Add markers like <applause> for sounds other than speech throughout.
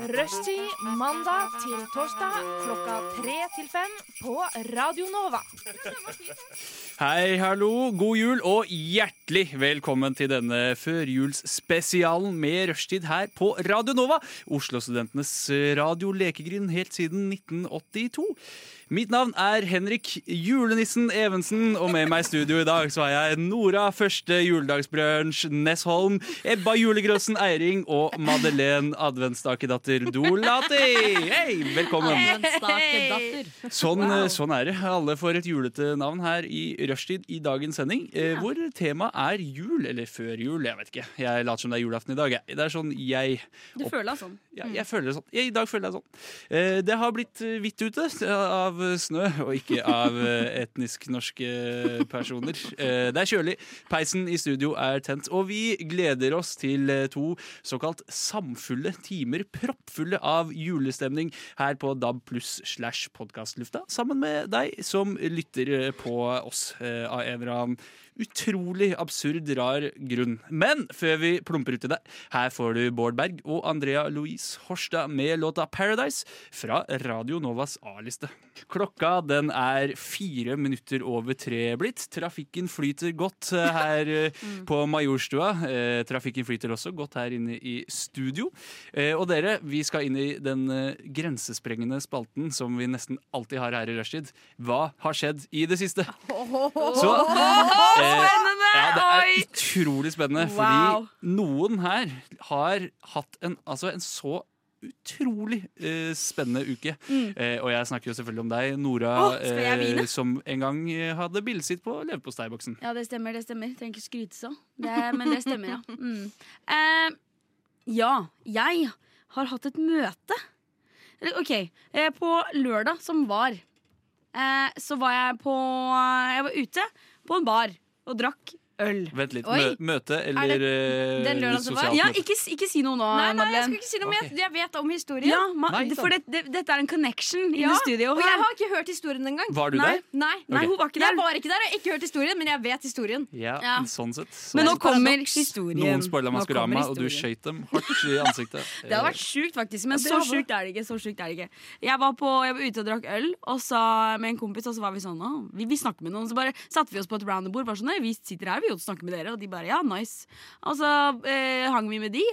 Rushtid mandag til torsdag klokka tre til fem på Radio Nova. Hei, hallo, god jul og hjertelig velkommen til denne førjulsspesialen med rushtid her på Radio Nova. Oslo-studentenes radio-lekegrind helt siden 1982. Mitt navn er Henrik Julenissen Evensen, og med meg i studio i dag så har jeg Nora første juledagsbrunsj Nessholm, Ebba Julegrossen Eiring og Madeleine Adventstakedatter Dolati. Hei, velkommen. Sånn, sånn er det. Alle får et julete navn her i rushtid i dagens sending, eh, hvor temaet er jul, eller før jul, jeg vet ikke. Jeg later som det er julaften i dag. jeg. Det er sånn jeg Du føler deg sånn. ja, jeg føler det sånn. I dag føler jeg sånn. Eh, Det har blitt hvitt ute av snø, og ikke av eh, etnisk norske personer. Eh, Det er kjølig. Peisen i studio er tent, og vi gleder oss til eh, to såkalt samfulle timer, proppfulle av julestemning her på DAB pluss slash podkastlufta, sammen med deg som lytter eh, på oss eh, av en eller annen utrolig absurd, rar grunn. Men før vi plumper ut i det, her får du Bård Berg og Andrea Louise Horstad med låta 'Paradise' fra Radio Novas A-liste. Klokka den er fire minutter over tre blitt. Trafikken flyter godt eh, her <laughs> mm. på Majorstua. Eh, trafikken flyter også godt her inne i studio. Eh, og dere, vi skal inn i den eh, grensesprengende spalten som vi nesten alltid har her i rushtid. Hva har skjedd i det siste? <laughs> Så <laughs> eh, ja, det er utrolig spennende, Wow. fordi noen her har hatt en, altså en så utrolig eh, spennende uke. Eh, og jeg snakker jo selvfølgelig om deg, Nora, oh, som en gang eh, hadde bildet sitt på leverposteiboksen. Ja, det stemmer. det stemmer Trenger ikke skryte så. Det, men det stemmer, ja. Mm. Eh, ja, jeg har hatt et møte. OK. Eh, på lørdag som var, så var jeg på Jeg var ute på en bar og drakk øl. Vent litt. Oi. Møte eller Det den lørdagen som var? sosialt Ja, møte? ikke, ikke si noe nå, Nei, nei, jeg Madeleine. skal ikke si noe, men jeg, jeg vet om historien. Ja, ma, Nei, for det, det, dette er en connection i Ja, det studio. Og jeg har ikke hørt historien engang. Var du Nei. der? Nei, Nei, Ok. hun var ikke der. Jeg var ikke der, jeg har ikke hørt historien, men jeg vet historien. Ja, Ja. sånn sett. Sånn Men nå kommer historien. Noen spoila Nå Maskorama, og du historien. skøyt dem hardt i <laughs> ansiktet. Det hadde vært sjukt, faktisk. Men Ja, det så hadde. sjukt er det ikke. Så sjukt er det ikke Jeg var, på, jeg var ute og drakk øl og så, med en kompis, og så var vi sånn å, vi, vi snakker med noen. Så bare satte vi oss på et roundabord. Bare sånn, «Nei, vi sitter her vi og snakke med dere. Og de bare ja, nice. Og så eh, hang vi med de,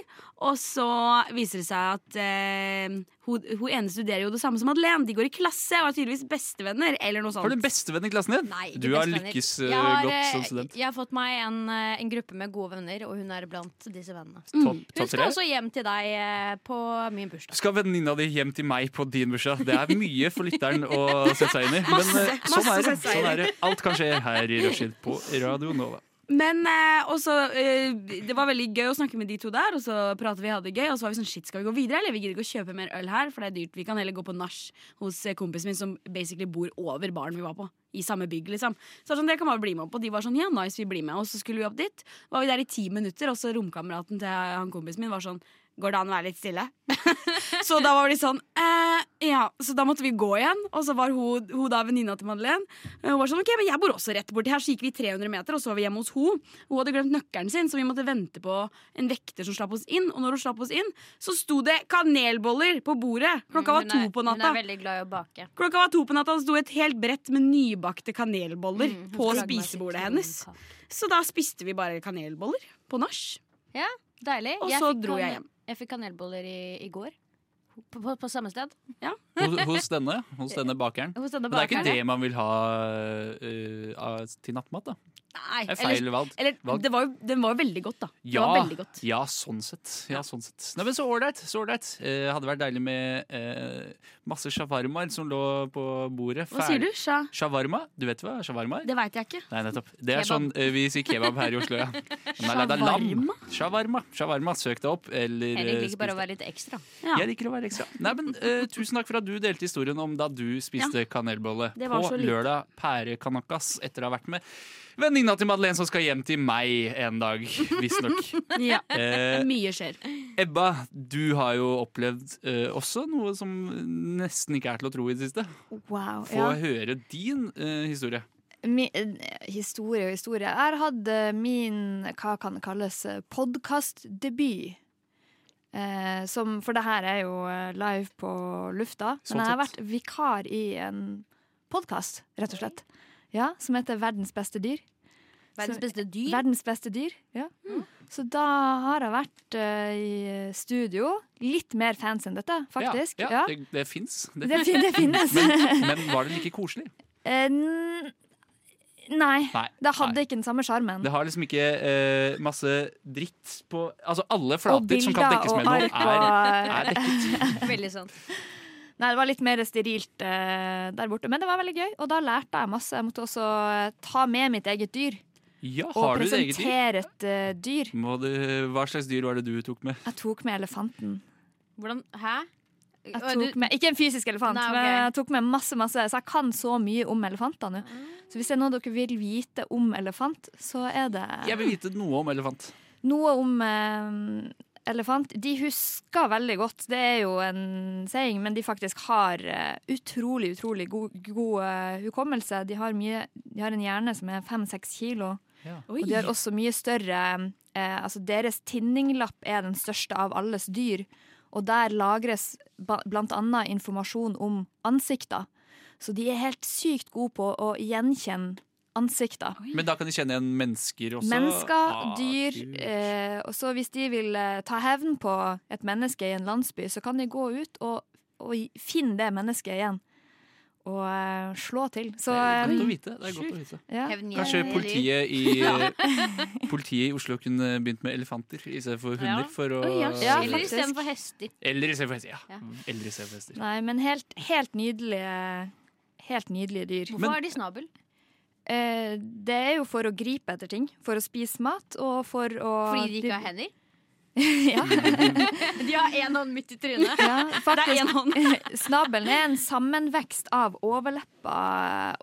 og så viser det seg at eh, hun, hun ene studerer jo det samme som Madeleine. De går i klasse og er tydeligvis bestevenner. Eller noe sånt. Har du bestevenn i klassen din? Nei, du har lykkes eh, har, godt eh, som student. Jeg har fått meg en, eh, en gruppe med gode venner, og hun er blant disse vennene. Topp Hun skal tre? også hjem til deg på min bursdag. Skal venninna di hjem til meg på din bursdag? Det er mye for lytteren å sette seg inn i. Men eh, sånn, masse er det. sånn er det. Alt kan skje her i Rashid på Radio Nova. Men eh, også, eh, det var veldig gøy å snakke med de to der, og så pratet vi, hadde det gøy. Og så var vi sånn, shit, skal vi gå videre, eller vi gidder ikke å kjøpe mer øl her, for det er dyrt. Vi kan heller gå på nach hos eh, kompisen min som basically bor over baren vi var på. I samme bygg, liksom. Så sånn, dere kan bare bli med opp. Og de var sånn, ja, nice, vi blir med. Og så skulle vi opp dit. Var vi der i ti minutter, og så romkameraten til han kompisen min var sånn, går det an å være litt stille? <laughs> så da var de sånn eh, Ja, så da måtte vi gå igjen. Og så var hun, hun da venninna til Madeleine. eh, Hun var sånn, ok, men jeg bor også rett borti her Så gikk vi 300 meter, og så var vi hjemme hos hun Hun hadde glemt nøkkelen sin, så vi måtte vente på en vekter som slapp oss inn. Og når hun slapp oss inn, så sto det kanelboller på bordet. Klokka var er, to på natta. Hun er veldig glad i å bake. Klokka var to på natta, og det sto et helt brett med nybakte kanelboller Mm, på spisebordet hennes. Så da spiste vi bare kanelboller på nach. Ja, deilig. Og Jeg så dro jeg hjem. Jeg fikk kanelboller i, i går. På, på, på samme sted. Hos, hos denne hos denne bakeren. Hos denne Men det er ikke det man vil ha uh, til nattmat, da. Nei, Det er feil valg. Eller, valg. det var jo, den var jo veldig godt, da. Ja, var veldig godt. ja, sånn sett. Ja, sånn sett. Nei, men Så ålreit. Så ålreit. Eh, hadde vært deilig med eh, masse shawarmaer som lå på bordet. Hva sier du? Sha? Shawarma? Du vet hva shawarma er? Det veit jeg ikke. Nei, nettopp. Det er Kebab. sånn eh, vi sier kebab her i Oslo, ja. Men <laughs> nei, det er lam. Shawarma. Shawarma. Søk deg opp, eller Jeg eh, liker bare å være litt ekstra. Ja. Jeg liker å være ekstra. Nei, men eh, Tusen takk for at du delte historien om da du spiste kanelbolle på lørdag. Pærekanakas etter å ha vært med venninna natt til Madeleine som skal hjem til meg en dag, visstnok. <laughs> Ja. Eh, Mye skjer. Ebba, du har jo opplevd eh, også noe som nesten ikke er til å tro i det siste. Wow. Få Ja. høre din eh, historie. Mi, eh, historie og historie. Jeg hadde min, hva kan det kalles, eh, podkastdebut. Eh, som, for det her er jo eh, live på lufta. Sånn Men jeg har vært vikar i en podkast, rett og slett. Ja, Som heter Verdens beste dyr. Verdens beste dyr. Verdens beste dyr, ja. Så da har jeg vært uh, i studio. Litt mer fans enn dette, faktisk. Ja, ja, Det, det fins. Det, Det, det <laughs> <laughs> finnes. men, men var det like koselig? Uh, nei, Nei. det hadde nei. ikke den samme sjarmen. Det har liksom ikke uh, masse dritt på Altså, alle flater som kan dekkes noe, er, er dekket. <laughs> Veldig sånn. Nei, det var litt mer sterilt eh, der borte. Men det var veldig gøy, og da lærte jeg masse. Jeg måtte også ta med mitt eget dyr. Ja, Og har du et eget dyr? presentere et eh, dyr. Må du, hva slags dyr var det du tok med? Jeg tok med elefanten. Hvordan Hæ? Jeg tok med, ikke en fysisk elefant, Nei, okay. men jeg tok med masse, masse. Så jeg kan så mye om elefanter nå. Så hvis det er noe dere vil vite om elefant, så er det Jeg vil vite noe om elefant. noe om eh, elefant. De husker veldig godt, det er jo en saying, men de faktisk har eh, utrolig, utrolig god, god eh, hukommelse. De har, mye, de har en hjerne som er fem-seks kilo. Og de har også mye større eh, Altså deres tinninglapp er den største av alles dyr. Og der lagres bl.a. informasjon om ansikter. Så de er helt sykt gode på å gjenkjenne ansikter. Men da kan de kjenne igjen mennesker også? Mennesker, Ah, dyr. Eh, og så hvis de vil eh, ta hevn på et menneske i en landsby, så kan de gå ut og, og finne det mennesket igjen. Og eh, slå til. Så det er godt å eh, vite. Det er godt å vite. ja. Kanskje politiet i, <laughs> politiet i Oslo kunne begynt med elefanter i stedet for hunder? Ja. For å, ja, Eller istedenfor hester. Eller istedenfor hester. Ja. Ja. Eller for hester. Nei, men helt, helt nydelige Helt nydelige dyr. Hvorfor Men- har de snabel? Eh, det er jo for å gripe etter ting. For å spise mat, og for å Fordi de ikke har hender? <laughs> ja, <laughs> De har én hånd midt i trynet. ja, <laughs> Det er én en hånd. Snabelen er en sammenvekst av overleppa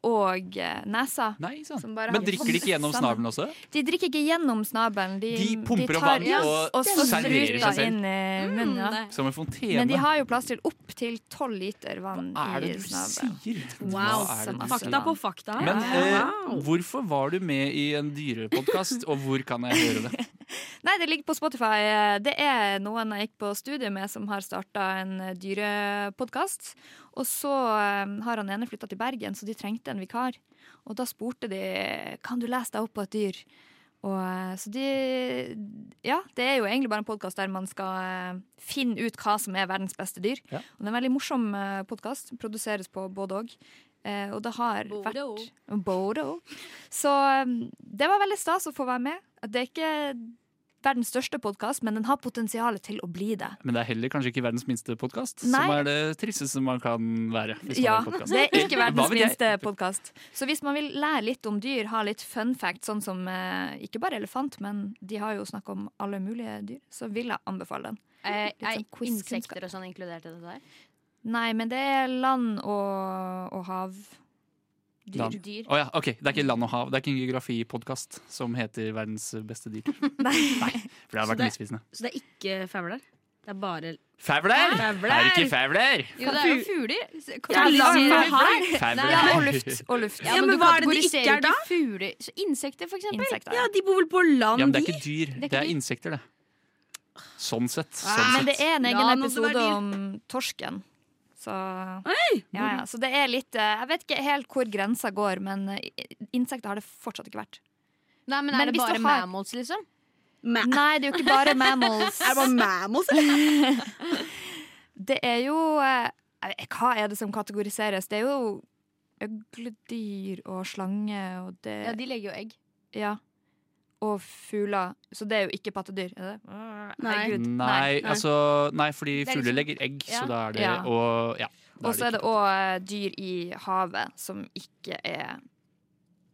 og eh, nesa. Nei, sant. Som bare Men drikker de ikke gjennom snabelen også? De drikker ikke gjennom snabelen. De, De pumper opp tar- vann og og serverer seg selv. inn i munnen. Ja. Mm, Som en fontene. Men de har jo plass til opp til tolv liter vann Hva er det du snabelen. sier? Wow. Fakta på fakta. Men eh, hvorfor var du med i en dyrepodkast, og hvor kan jeg høre det? Nei, det ligger på Spotify. Det er noen jeg gikk på studiet med som har starta en dyrepodkast. Og så eh, har han ene flytta til Bergen, så de trengte en vikar. Og da spurte de kan du lese deg opp på et dyr. Og, eh, så de Ja, det er jo egentlig bare en podkast der man skal eh, finne ut hva som er verdens beste dyr. Ja. Og det er en veldig morsom podkast. Produseres på både og. Eh, og det har Bodo. vært Bodo. Så eh, det var veldig stas å få være med. Det er ikke verdens største podkast, men den har potensial til å bli det. Men det er heller kanskje ikke verdens minste podkast, som er det tristeste man kan være. Hvis man Ja, det er ikke verdens minste podkast. Så hvis man vil lære litt om dyr, ha litt fun fact, sånn som eh, ikke bare elefant, men de har jo snakk om alle mulige dyr, så vil jeg anbefale den. Eh, Litt er sånn insekter og sånn inkludert i det her? Nei, men det er land og, og hav. Dyr. Land. Dyr. Oh, ja, ok, Det er ikke land og hav. Det er ikke en geografipodkast som heter 'Verdens beste dyr'. <laughs> Nei. For det har vært misvisende. Så det er ikke fugler? Det er bare! Fauler! Er det ikke fauler? Jo, det er jo fugler. Ja, land land og hav. Ja, og luft. Og luft. Ja, men du hva er det de ikke er da? Fugler. Så insekter, for eksempel. Insekter. Ja, de bor vel på land, Ja, men det er ikke dyr. er Det er insekter, det. Sånn sett. Sånn sett. Men det er en egen episode om torsken. Så Oi! ja, ja. Så det er litt eh, Jeg vet ikke helt hvor grensa går, men eh, insekter har det fortsatt ikke vært. Nei, men Men er det bare har- mammals, liksom? Ma Nei, det er jo ikke bare <laughs> mammals. er det bare mammals, eller? <laughs> Det er jo eh, vet- Hva er det som kategoriseres? Det er jo øgledyr og slange og det Ja, de legger jo egg. Ja. Og fugler. Så det er jo ikke pattedyr, er det? Nei. nei, Nei, altså Nei, fordi er fugler liksom- legger egg, så da er det Ja. Og ja. så er det òg dyr i havet som ikke er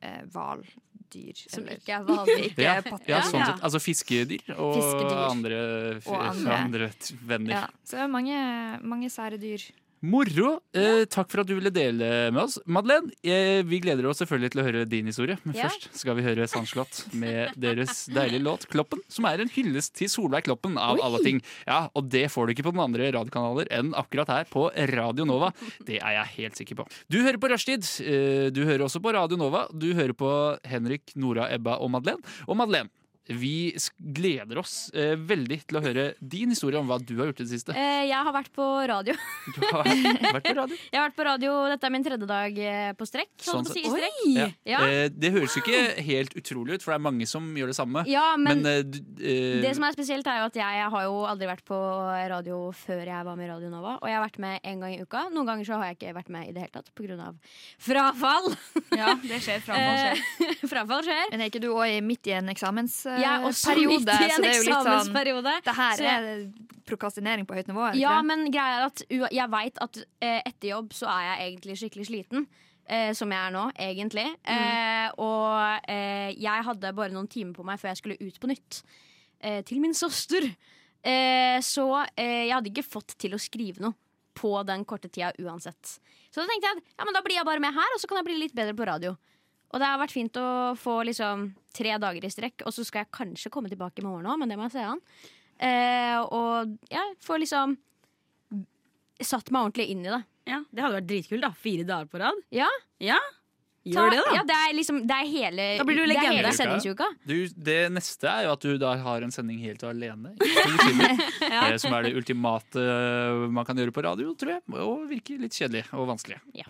eh, hvaldyr. Som eller- ikke er <laughs> ikke ja, ja, sånn sett. Altså fiskedyr og Fiskedyr. andre, Og andre. andre venner. Ja, så det er mange, mange sære dyr. Moro. Eh, takk for at du ville dele med oss. Madeleine, eh, vi gleder oss selvfølgelig til å høre din historie. Men Ja. først skal vi høre Sandslott med deres deilige låt 'Kloppen', som er en hyllest til Solveig Kloppen, av alle ting. Ja, Og det får du ikke på den andre radiokanaler enn akkurat her på Radio Nova. Det er jeg helt sikker på. Du hører på Rushtid. Eh, du hører også på Radio Nova. Du hører på Henrik, Nora, Ebba og Madeleine. Og Madeleine, vi gleder oss eh, veldig til å høre din historie om hva du har gjort i det siste. Eh, jeg har vært på radio. <laughs> Du har vært på radio. Jeg har vært på radio, Dette er min tredje dag eh, på strekk. Sånn på strekk. Ja. Ja. Eh, det høres jo ikke helt utrolig ut, for det er mange som gjør det samme. Ja, men, Men, eh, du, eh, det som er spesielt, er jo at jeg har jo aldri vært på radio før jeg var med i Radio Nova. Og jeg har vært med en gang i uka. Noen ganger så har jeg ikke vært med i det hele tatt pga. frafall. Ja, det skjer. <laughs> Frafall skjer. <laughs> Frafall skjer. Men er ikke du òg midt i en Jeg og også eksamensperiode? midt i en sånn eksamensperiode. Det her er prokastinering på høyt nivå? Ja, men greia er at jeg veit at eh, etter jobb så er jeg egentlig skikkelig sliten. Eh, som jeg er nå, egentlig. Eh, og eh, jeg hadde bare noen timer på meg før jeg skulle ut på nytt. Eh, til min søster. Eh, så eh, jeg hadde ikke fått til å skrive noe på den korte tida uansett. Så da tenkte jeg at ja, men da blir jeg bare med her, og så kan jeg bli litt bedre på radio. Og det har vært fint å få liksom tre dager i strekk, og så skal jeg kanskje komme tilbake i morgen òg, men det må jeg se an. Eh, og ja, få liksom satt meg ordentlig inn i det. Ja, Det hadde vært dritkult. da Fire dager på rad. Ja, Ja, Gjør det, da. Ja, det er liksom Det er hele, Da blir du det legende. hele sendingsuka. du, det neste er jo at du da har en sending helt alene. <laughs> ja. Som er det ultimate eh, man kan gjøre på radio, tror jeg. Og virker litt kjedelig og vanskelig. Ja.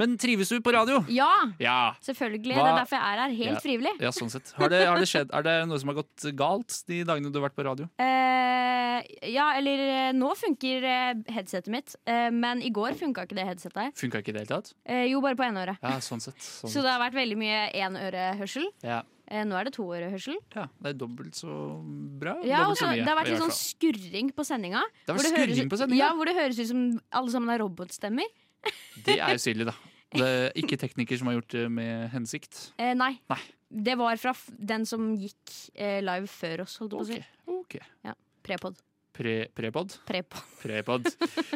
Men trives du på radio? Ja, Ja. selvfølgelig. Hva- Det er derfor jeg er her. Helt Ja. frivillig. ja sånn sett. Har det, har det skjedd, er det noe som har gått galt de dagene du har vært på radio? Uh, <laughs> ja, eller eh, nå funker eh, headsetet mitt, uh, men i går funka ikke det headsetet. Funka ikke i det hele tatt? Uh, jo, bare på ene øret. Ja, sånn sett. Sånn Så det har vært veldig mye enørehørsel. Ja. Nå er det toørehørsel. ja, det er dobbelt så bra. Ja, dobbelt så mye, det har vært litt sånn skurring på sendinga. Det har vært hvor høres skurring på sendinga? Ja, hvor det høres ut som alle sammen er robotstemmer. Det er jo Silje, da. Det er ikke tekniker som har gjort det med hensikt. Eh, nei. Nei. Det var fra den som gikk eh, live før oss, holdt på å si. Ok. Prepod. Pre prepod? Prepod. <laughs> Prepod.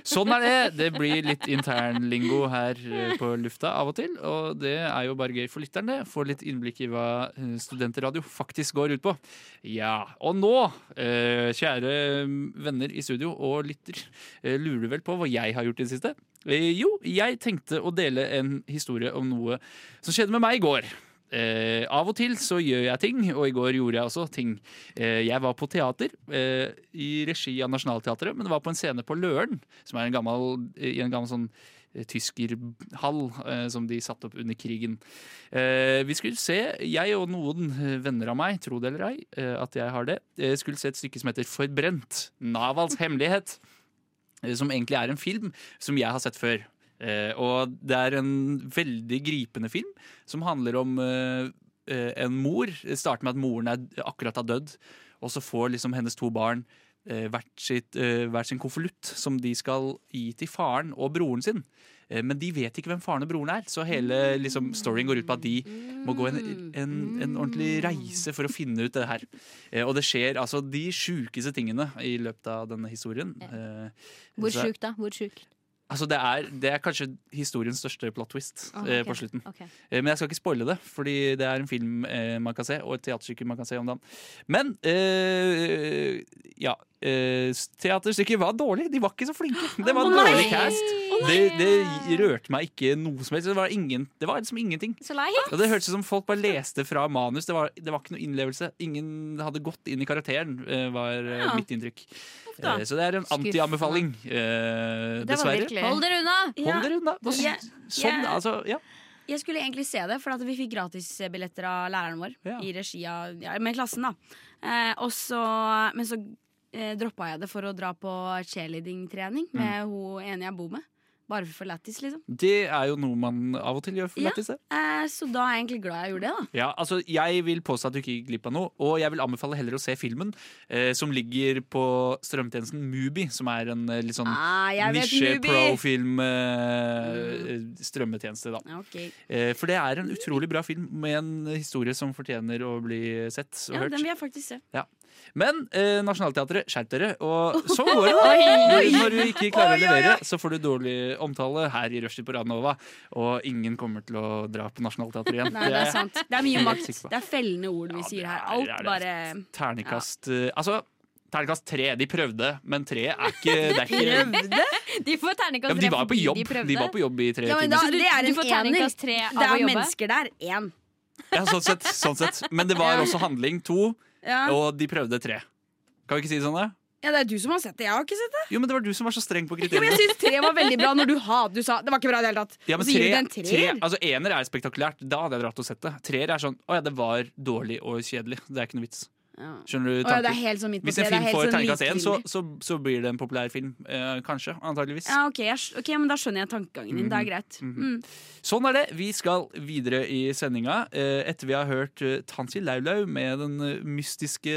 Sånn er det. Det blir litt internlingo her eh, på lufta av og til. Og det er jo bare gøy for lytterne. Få litt innblikk i hva eh, studentradio faktisk går ut på. Ja, Og nå, eh, kjære venner i studio og lytter, lurer du vel på hva jeg har gjort i det siste? Eh, Jo, jeg tenkte å dele en historie om noe som skjedde med meg i går. Eh, av og til så gjør jeg ting, og i går gjorde jeg også ting. Eh, jeg var på teater eh, i regi av Nationaltheatret, men det var på en scene på Løren, som er en gammel, i en gammel sånn eh, tyskerhall eh, som de satte opp under krigen. Eh, vi skulle se, jeg og noen eh, venner av meg, tro det eller ei, eh, at jeg har det, eh, skulle se et stykke som heter Forbrent. Navals hemmelighet. Eh, Som egentlig er en film som jeg har sett før. Eh, og det er en veldig gripende film som handler om eh, en mor. Det starter med at moren er, akkurat har dødd, og så får liksom hennes to barn hvert, sitt, eh, hver sin konvolutt som de skal gi til faren og broren sin. Eh, Men de vet ikke hvem faren og broren er, så hele liksom, storyen går ut på at de må gå en, en, en ordentlig reise for å finne ut det her. Eh, Og det skjer altså de sjukeste tingene i løpet av denne historien. Eh, Hvor sjukt, da? Hvor sjukt? Altså det, er, det er kanskje historiens største plot twist Ah, eh, på slutten. Okay. Eh, Men jeg skal ikke spoile det, fordi det er en film eh, man kan se, og et teaterstykke man kan se om dagen. Men eh, ja. Eh, teaterstykket var dårlig. De var ikke så flinke. Det var en nei! dårlig cast. Det, det rørte meg ikke noe som helst. Det var, ingen, det var liksom ingenting. Og det hørtes ut som folk bare leste fra manus. Det var, det var ikke noe innlevelse. Ingen hadde gått inn i karakteren, var Ja. mitt inntrykk. Så det er en anti-anbefaling, Det var dessverre. Virkelig Hold dere unna! Hold dere unna. Sånn, yeah. Ja. Sånn, altså, ja. Jeg skulle egentlig se det, for at vi fikk gratisbilletter av læreren vår. Ja. I regi av ja, Med klassen, da. Eh, og så, men så eh, droppa jeg det for å dra på cheerleading-trening med hun ene jeg bor med. Bare for lættis, liksom. Det er jo noe man av og til gjør for Ja. lættis. Eh, så da er jeg egentlig glad jeg gjorde det, da. Ja, altså, jeg vil påstå at du ikke gikk glipp av noe, og jeg vil anbefale heller å se filmen, eh, som ligger på strømtjenesten Mubi, som er en eh, litt sånn Ah, nisje Mubi! pro-film eh, strømmetjeneste, da. Ja, ok. Eh, for det er en utrolig bra film med en historie som fortjener å bli sett og ja, hørt. den vil jeg faktisk se. Men eh, Nationaltheatret, skjerp dere. Og <laughs> så går det. da. Når du ikke klarer å levere, så får du dårlig omtale her i Rushdie på Radnova. Og ingen kommer til å dra på Nationaltheatret igjen. Nei, det er sant. Det er mye makt. Det er fellende ord vi Ja, sier her. er- Alt er, er bare Ternekast ja. Altså, terningkast tre. De prøvde, men tre er ikke <laughs> Det er Prøvde? De får ja, terningkast men de tre var på fordi jobb. de prøvde. De var på jobb i tre Ja, timer. det er en får ener. tre Det er mennesker der. Én. Ja, sånn sett, sånn sett. Men det var også handling to, Ja. og de prøvde tre. Kan vi ikke si det sånn, da? ja, det er du som har sett det. Jeg har ikke sett det. Jo, men det var du som var så streng på Ja, men kriteriene. jeg syns tre var veldig bra når du ha, du sa det var ikke bra i det hele tatt. Ja, Og men så gir tre, du tre, altså Ener er spektakulært. Da hadde jeg dratt og sett det. Treer er sånn Å ja, det var dårlig og kjedelig. Det er ikke noe vits. Ja. Skjønner du ja, det er helt sånn midt på Hvis en film får terningkast én, så, så, så blir det en populær film. Eh, kanskje. Antageligvis. ja, ok, jeg, ok, men Da skjønner jeg tankegangen din. Det er greit. Mm. Sånn er det. Vi skal videre i sendinga. Eh, etter vi har hørt eh, Tansi Laulau med den eh, mystiske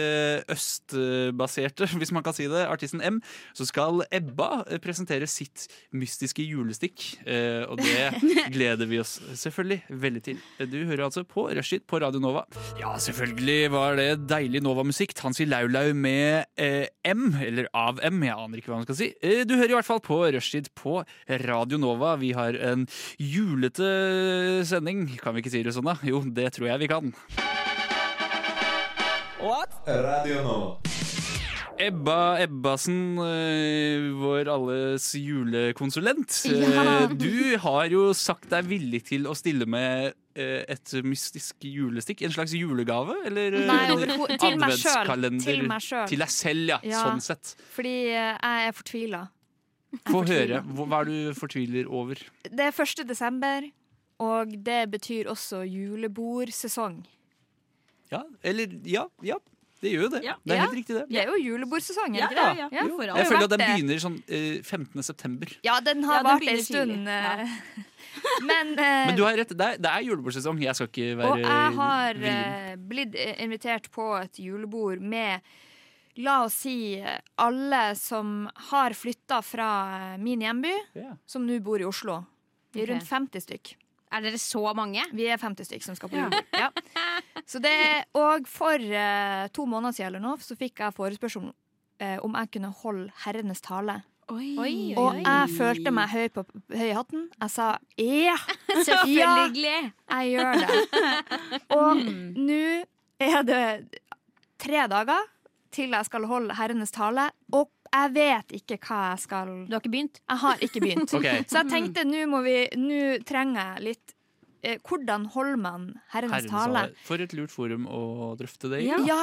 østbaserte, <laughs> hvis man kan si det, artisten M, så skal Ebba eh, presentere sitt mystiske julestikk. Eh, og det <laughs> gleder vi oss selvfølgelig veldig til. Du hører altså på Rushtid på Radio Nova. Ja, selvfølgelig var det deilig Nova-musikk. Tansi Laulau med eh, M, eller av M, jeg aner ikke hva man skal si. Eh, du hører i hvert fall på Rushtid på Radio Nova. Vi har en julete sending. Kan vi ikke si det sånn, da? Jo, det tror jeg vi kan. What? Radio Nova. Ebba Ebbasen, eh, vår alles julekonsulent. Ja. Eh, Du har jo sagt deg villig til å stille med eh, et mystisk julestikk. En slags julegave? Eller Nei. Til meg selv. Til meg. Til deg selv, ja. Ja. Sånn sett. Fordi jeg er fortvila. Få høre. Hva er du fortviler over? Det er 1. desember, og det betyr også julebordsesong. Ja, eller Ja, ja. Det gjør jo det. Ja. Det er Ja. helt riktig, det. Det er jo julebordsesong, er Ja, det ja, ja. Ja. For alt. Jeg føler at den begynner sånn eh, 15. september. Ja, den har Ja, vart en stund. eh. <laughs> Men, eh, Men du har rett, det er, det er julebordsesong. Jeg skal ikke være Og jeg har eh, blitt eh, invitert på et julebord med La oss si eh, alle som har flytta fra eh, min hjemby, som nå bor i Oslo. Vi er rundt 50 stykk. Er dere så mange? Vi er 50 stykker som skal på Ja. julebord. <laughs> Ja. Så og for uh, to måneder siden eller noe, så fikk jeg forespørsel uh, om jeg kunne holde herrenes tale. Oi, Oi, Og jeg følte meg høy, på, høy i hatten. Jeg sa ja, <laughs> Selvfølgelig! jeg gjør det. <laughs> Og Mm. nå er det tre dager til jeg skal holde herrenes tale, og jeg vet ikke hva jeg skal Du har ikke begynt? Jeg har ikke begynt. <laughs> okay. Så jeg tenkte nå må vi Nå trenger jeg litt eh, Hvordan holder man herrenes Herrenes tale? For et lurt forum å drøfte det i. Ja. Ja,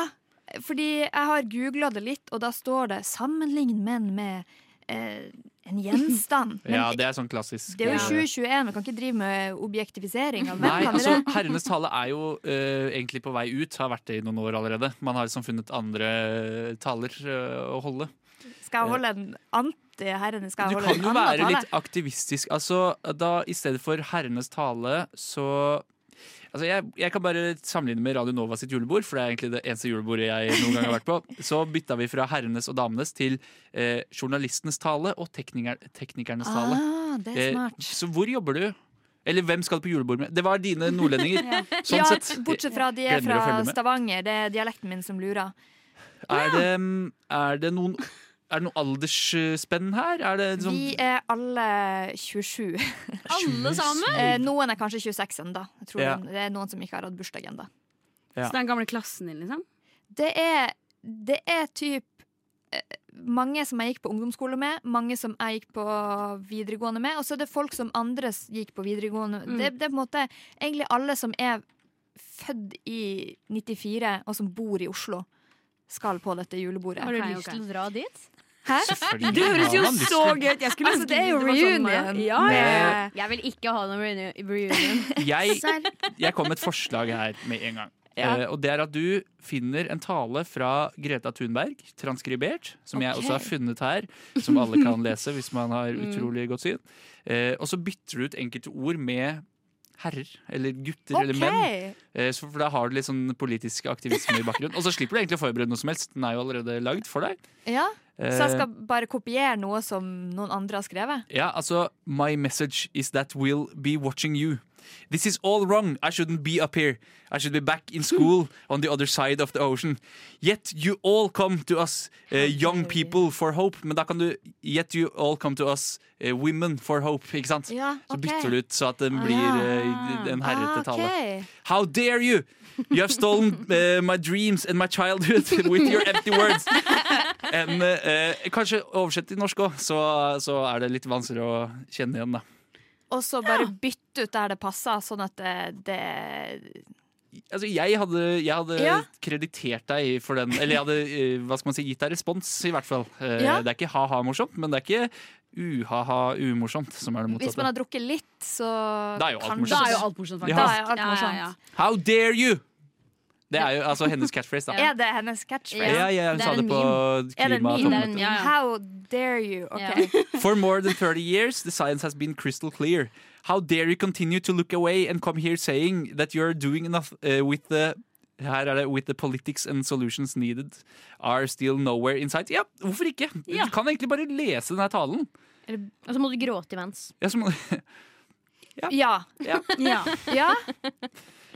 fordi jeg har googla det litt, og da står det 'sammenlign menn med eh, en gjenstand'. Men <laughs> Ja, det er sånn klassisk. det er jo eh, 2021, vi kan ikke drive med objektifisering av. Nei, altså? Herrenes tale er jo uh, egentlig på vei ut. Har vært det i noen år allerede. Man har liksom funnet andre taler uh, å holde. Skal jeg holde en anti-herrenes? Skal Du jeg holde kan jo være tale? litt aktivistisk. Altså, da I stedet for Herrenes tale, så Altså jeg, jeg kan bare sammenligne med Radio Nova sitt julebord, for det er egentlig det eneste julebordet jeg noen gang har vært på. <laughs> Så bytta vi fra herrenes og damenes til eh, journalistenes tale og tekniker, teknikernes tale. Ah, det er Eh, smart. så hvor jobber du? Eller hvem skal du på julebord med? Det var dine nordlendinger. <laughs> Sånn ja, sett. bortsett fra de er fra. Stavanger. Det er dialekten min som lurer. Er det, er det noen er det noe aldersspenn her? Er det sånn Vi er alle 27. <laughs> Alle sammen? Eh, noen er kanskje 26 ennå. Ja. Det er noen som ikke har hatt bursdag ennå. Ja. Så den gamle klassen din, liksom? Det er, det er typ eh, mange som jeg gikk på ungdomsskole med, mange som jeg gikk på videregående med, og så er det folk som andre gikk på videregående Mm. det, det er på en måte egentlig alle som er født i 94, og som bor i Oslo, skal på dette julebordet. Har du lyst til å dra dit? Hæ? Det høres jo så gøy ut! Jeg skulle Altså, det er jo reunion. sånn, reunion. Ja, ja. Jeg vil ikke ha noen reunion. <laughs> Jeg, <laughs> jeg kom med et forslag her med en gang. Ja. Uh, og det er at du finner en tale fra Greta Thunberg, transkribert, som jeg også har funnet her, som alle kan lese hvis man har <laughs> Mm. utrolig godt syn. Uh, og så bytter du ut enkelte ord med herrer, eller gutter, eller menn. Eh, for da har du litt sånn politisk aktivisme i bakgrunnen. Og så slipper du egentlig å forberede noe som helst. Den er jo allerede lagd for deg. Ja, Eh, så jeg skal bare kopiere noe som noen andre har skrevet? Ja, altså My message is that we'll be watching you. This is all wrong. I shouldn't be up here. I should be back in school on the other side of the ocean. Yet you all come to us, uh, young people, for hope. Men da kan du Yet you all come to us, uh, women for hope. Ikke sant? Ja, Så bytter du ut så at den blir uh, en herrete Ah, okay. How dare you! You have stolen uh, my dreams and my childhood <laughs> with your empty words. En, uh, kanskje oversett til norsk òg, så, så er det litt vanskeligere å kjenne igjen, da. Og så bare bytte ut der det passer, sånn at det, det Altså, jeg hadde, jeg hadde Ja. kreditert deg for den Eller jeg hadde eh, hva skal man si, gitt deg respons, i hvert fall. Eh, Ja. Det er ikke ha-ha-morsomt, men det er ikke uha-ha-umorsomt som er det Hvis man har drukket litt, så Da er jo alt morsomt. Da er jo alt morsomt, faktisk. Ja. Da er alt morsomt. How dare you! Det er jo altså hennes catchphrase, da. <laughs> Er det hennes catchphrase? Ja, ja, hun sa det på klimatoppmøtet. How dare you? Ok. For more than 30 years, the science has been crystal clear. How dare you continue to look away and come here saying that you're doing enough uh, with the her er det with the politics and solutions needed are still nowhere in sight. Ja, hvorfor ikke? Ja. Du kan egentlig bare lese denne talen. Og så må du gråte imens. Ja, så må- du... <laughs> Ja. Ja. Ja.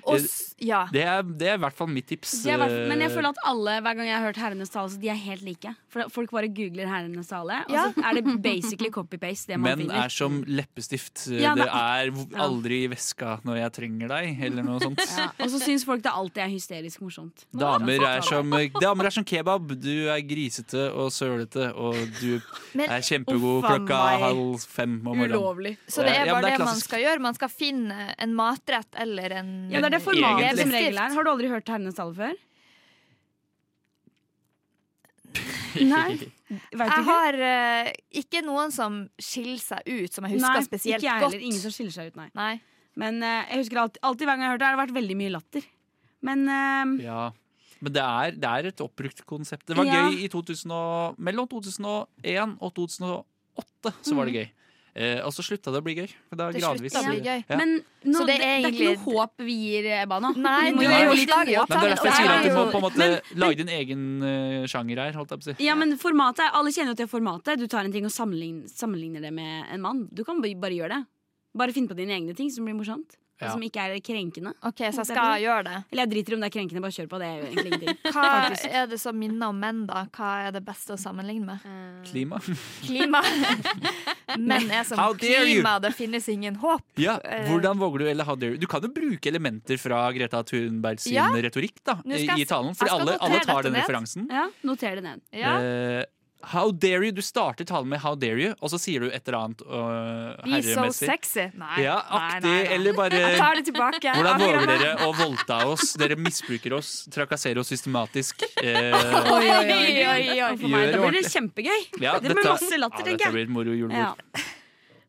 Og ja. det, er, det er i hvert fall mitt tips. Det er hvert- men jeg eh, føler at alle, hver gang jeg har hørt Herrenes tale, så de er helt like. For Folk bare googler Herrenes tale, og Ja. så er det basically copy-paste det man Menn finner. er som leppestift. Ja, det er aldri i veska når jeg trenger deg, eller noe sånt. <laughs> Ja. Og så syns folk det alltid er hysterisk morsomt. Damer er, som, damer er som kebab. Du er grisete og sølete, og du Men, er kjempegod oh, klokka meg. halv fem om morgenen. Ulovlig. så det er Ja, bare det er det man skal gjøre. Man skal finne en matrett eller en Ja, er det formatet som regel er. Har du aldri hørt Herrenes tale før? <laughs> Nei. Jeg ikke? har uh, ikke noen som skiller seg ut, som jeg husker Nei, spesielt ikke jeg godt. Ingen som skiller seg ut, nei. Nei. Men uh, jeg husker alltid, alltid hver gang jeg har hørt det, har det vært veldig mye latter. Men uh, Ja. Men det er, det er et oppbrukt konsept. Det var Ja. gøy i 2000 og, mellom 2001 og 2008. Så var det gøy. Eh, og så slutta det å bli gøy. Det gradvis Det gøy. Ja. Men nå, Så det, egentlig... det, er er ikke noe håp vi gir Ebba nå. Nei, du må er gi litt håp. Men det er derfor jeg sier at du er må på en måte lage din egen uh, sjanger her. Holdt jeg på å si. Ja, men formatet er, Alle kjenner jo til formatet. Du tar en ting og sammenligner, sammenligner det med en mann. Du kan bare bare gjøre det. Bare finn på dine egne ting som blir morsomt. Og Ja. som ikke er krenkende. OK, så jeg skal gjøre det. Eller jeg driter i om det er krenkende, bare kjør på. Det er jo egentlig <laughs> ingenting. Hva Faktisk. er det som minner om menn, da? Hva er det beste å sammenligne med? Klima. Klima. <laughs> Menn er som klima, det finnes ingen håp. Ja, Eh. hvordan våger du, eller how dare you? Du kan jo bruke elementer fra Greta Thunberg sin Ja. retorikk da, i, talen. Fordi alle, alle tar den ned. referansen. Ja, Noter det ned. Ja. Eh, how dare you? Du starter talen med 'how dare you', og så sier du et eller annet uh, Be so sexy. Nei. Ja, aktig, nei, nei. eller bare Jeg tar det tilbake. Hvordan våger dere å voldta oss? Dere misbruker oss, trakasserer oss systematisk. Eh, Oi, oi, oi. Oi, oi. For meg, da blir det kjempegøy. ja, det blir masse latter, ja, Dette blir et moro julebord. Ja.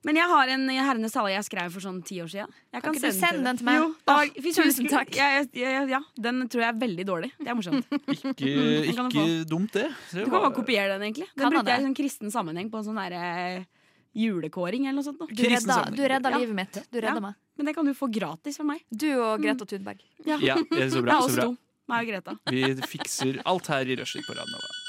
Men jeg har en Herrenes tale jeg skrev for sånn ti år siden. Jeg Kan ikke du sende den til meg? Jo, Åh, da- tusen takk. Ja, ja, ja, ja, den tror jeg er veldig dårlig. Det er morsomt. <laughs> Ikke, <laughs> kan ikke dumt, det. det Du kan var- bare kopiere den, egentlig. Den Kan brukte jeg i sånn kristen sammenheng på en sånn derre julekåring eller noe sånt. Du Kristen redda, du redda Ja. livet mitt. Du redda Ja. meg. Men det kan du få gratis fra meg. Du og Greta Thunberg. Ja, Ja, det er så Det bra. er Så bra. Meg og Greta. Vi fikser alt her i Rushdie på Radio Nova.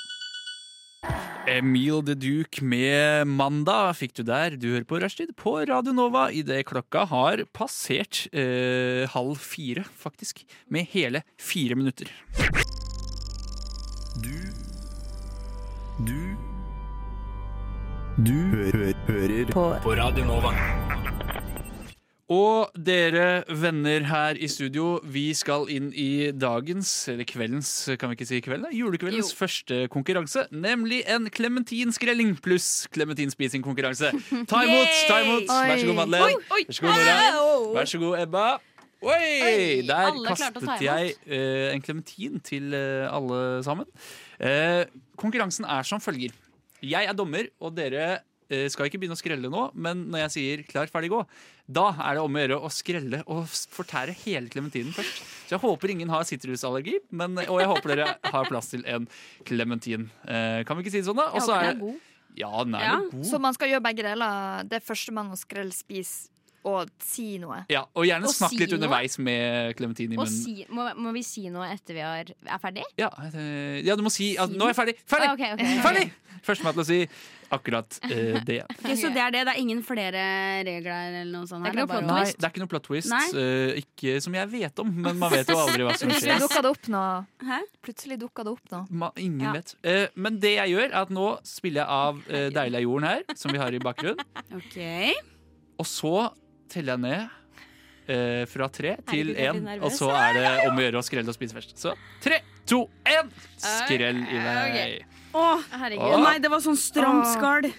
Emil the Duke med 'Mandag' fikk du der. Du hører på Rushtid på Radio Nova idet klokka har passert eh, halv fire, faktisk. Med hele fire minutter. Du Du Du hø hø hører på. på Radio Nova. Og dere venner her i studio, vi skal inn i dagens, eller kveldens, kan vi ikke si kvelden, da? julekveldens første konkurranse. Nemlig en clementinskrelling pluss clementinspising-konkurranse. <laughs> Ta imot! ta imot Vær så god, Madeleine. Vær så god, Nora. Vær så god, Ebba. Oi! Der kastet jeg uh, en klementin til uh, alle sammen. Uh, konkurransen er som følger. Jeg er dommer, og dere skal ikke begynne å skrelle nå, men når jeg sier klar, ferdig, gå, da er det om å gjøre å skrelle og fortære hele klementinen først. Så jeg håper ingen har sitrusallergi, men, og jeg håper dere har plass til en klementin. Eh, kan vi ikke si det sånn, da? Og så er god. Ja, den er Ja. god. Så man skal gjøre begge deler. Det første man å skrelle spis å si noe. Ja, og gjerne Og snakk si litt noe. underveis med klementin i munnen. si, må, må vi si noe etter vi er, er ferdig? Ja, eh, ja, du må si at 'nå er jeg ferdig'. Ferdig! Ah, okay, okay, ok. ferdig! Førstemann til å si akkurat eh, <laughs> det. Okay, så det er det. Det er ingen flere regler eller noe sånt? Det er her, ikke noe bare plot twist? Nei, det er ikke noe plot twist. Eh, ikke som jeg vet om, men man vet jo <laughs> aldri hva som Plutselig skjer. dukka det opp nå. Hæ? Plutselig dukka det opp nå. Ma, ingen Ja. vet. Uh, men det jeg gjør, er at nå spiller jeg av uh, 'Deilig er jorden' her, som vi har i bakgrunnen. <laughs> Okay. Og så teller jeg ned eh, fra tre til én, og så er det om å gjøre å skrelle og spise først. Så tre, to, én! Skrell i vei. Å, Herregud. å nei, det var sånn stramt skall.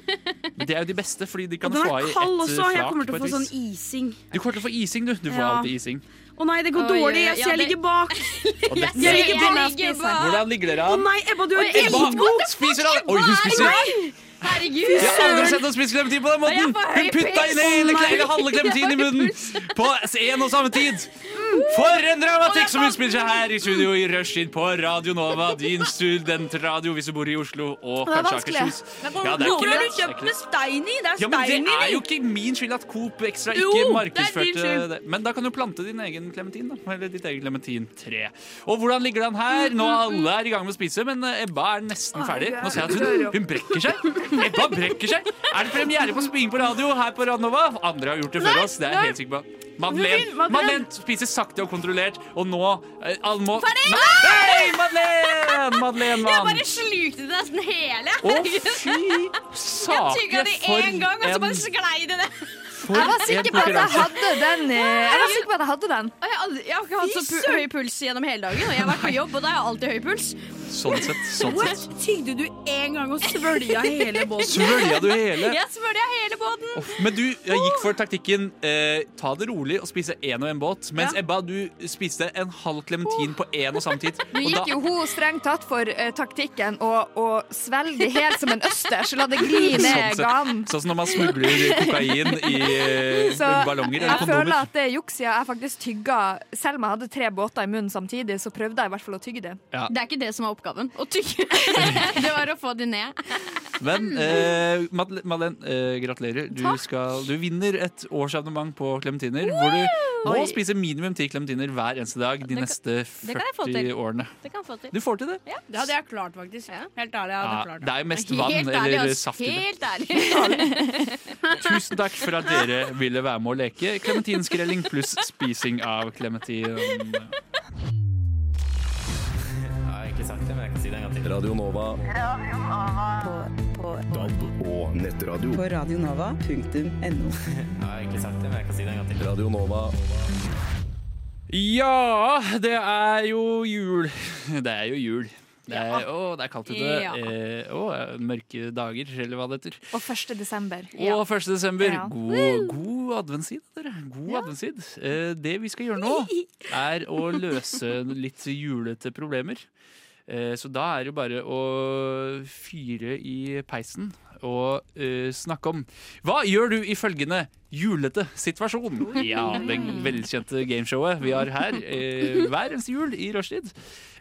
<laughs> Det er jo de beste, fordi de kan den få er i et kald også. Jeg flak kommer til på å få sånn ising. Du kommer til å få ising, du. Du får Ja. alltid ising. Å nei, det går Oi, dårlig. Jeg ja, jeg det- ligger bak. <laughs> Og dette, Jeg ligger på Jeg ligger bak. hvordan ligger dere Å an? nei, Ebba, du er Ebba dritgod! spiser alle Oi, hun spiser! Herregud! Jeg har aldri sett noen spise klementin på den måten! Hun putta inn hele, hele halve <laughs> klementinen i munnen på en og samme tid! For en dramatikk som utspiller seg her i studio i rushtid på Radio Nova, din studentradio hvis du bor i Oslo og kanskje. Akershus. Ja, det er ikke lett. Det ikke lett. stein i? Det er Ja, men Det er jo ikke min skyld at Coop Extra ikke markedsførte det. Men da kan du plante din egen klementin. da Eller ditt eget klementintre. Og hvordan ligger den her? Nå alle er i gang med å spise, men Ebba er nesten ferdig. Nå ser jeg at hun, hun brekker seg. Ebba brekker seg. Er det premiere på Spying på radio her på Radnova? Andre har gjort det før oss. Det er jeg helt sikker på. Madeleine, Madeleine spiser sakte og kontrollert, og nå eh, alle må Ferdig! Nei, Madeleine! Madeleine Jeg vant. bare slukte det nesten hele. Å, fy Jeg sake det for én gang, og så bare en sklei det ned. for Jeg var en sikker på at jeg konkurranse. hadde den. Jeg var sikker på at jeg hadde den. Og Jeg, har aldri, jeg har ikke hatt så pu høy puls gjennom hele dagen, og jeg har vært på jobb, og da har jeg alltid høy puls. Sånn sett. Sånn sett. Tygde du en gang og svølja hele båten? Svølja du hele? <laughs> Jeg svølja hele båten. Uff, Men du jeg gikk for taktikken eh, ta det rolig og spise én og én båt. Mens Ja. Ebba, du spiste en halv klementin på én og samme tid. <laughs> Nå gikk da, jo hun strengt tatt for eh, taktikken å svelge helt som en østers og la det gli Sånn ned ganen. sånn som når man smugler kokain i eh, <laughs> Så ballonger eller jeg føler at det er juks, siden jeg faktisk tygga Selv om jeg hadde tre båter i munnen samtidig, så prøvde jeg i hvert fall å tygge det. Det er ikke det som er oppgaven. Å tygge. <laughs> Det var å få de ned. Men eh, Madele- Madeleine, eh, gratulerer. Du, skal, du vinner et årsabonnement på klementiner. Hvor du må Oi. spise minimum ti klementiner hver eneste dag de kan- neste det kan jeg få 40 til. årene. Det kan jeg få til. Du får til det. Det hadde jeg klart, faktisk. Helt ærlig. hadde Ja, klart det er jo mest vann Helt ærlig, eller ass. saft i det. Tusen takk for at dere ville være med å leke klementinskrelling pluss spising av klementin. Sagt det, men jeg kan si det en gang til. Radio Nova. DAB og nettradio. På radionova.no. <laughs> Jeg har egentlig sagt det, men jeg kan si det en gang til. Radio Nova. Ja, det er jo jul. Det er jo jul. Det er, å, det er kaldt ute. Ja. Eh, å, mørke dager, eller hva det heter. Og 1. desember. Og 1. desember. Ja. God, god adventstid, dere. God adventstid. Eh, det vi skal gjøre nå, <laughs> er å løse litt julete problemer. Eh, så da er det bare å fyre i peisen og uh, snakke om Hva gjør du i følgende julete situasjon? Ja, det velkjente gameshowet vi har her uh, hver eneste jul i rushtid.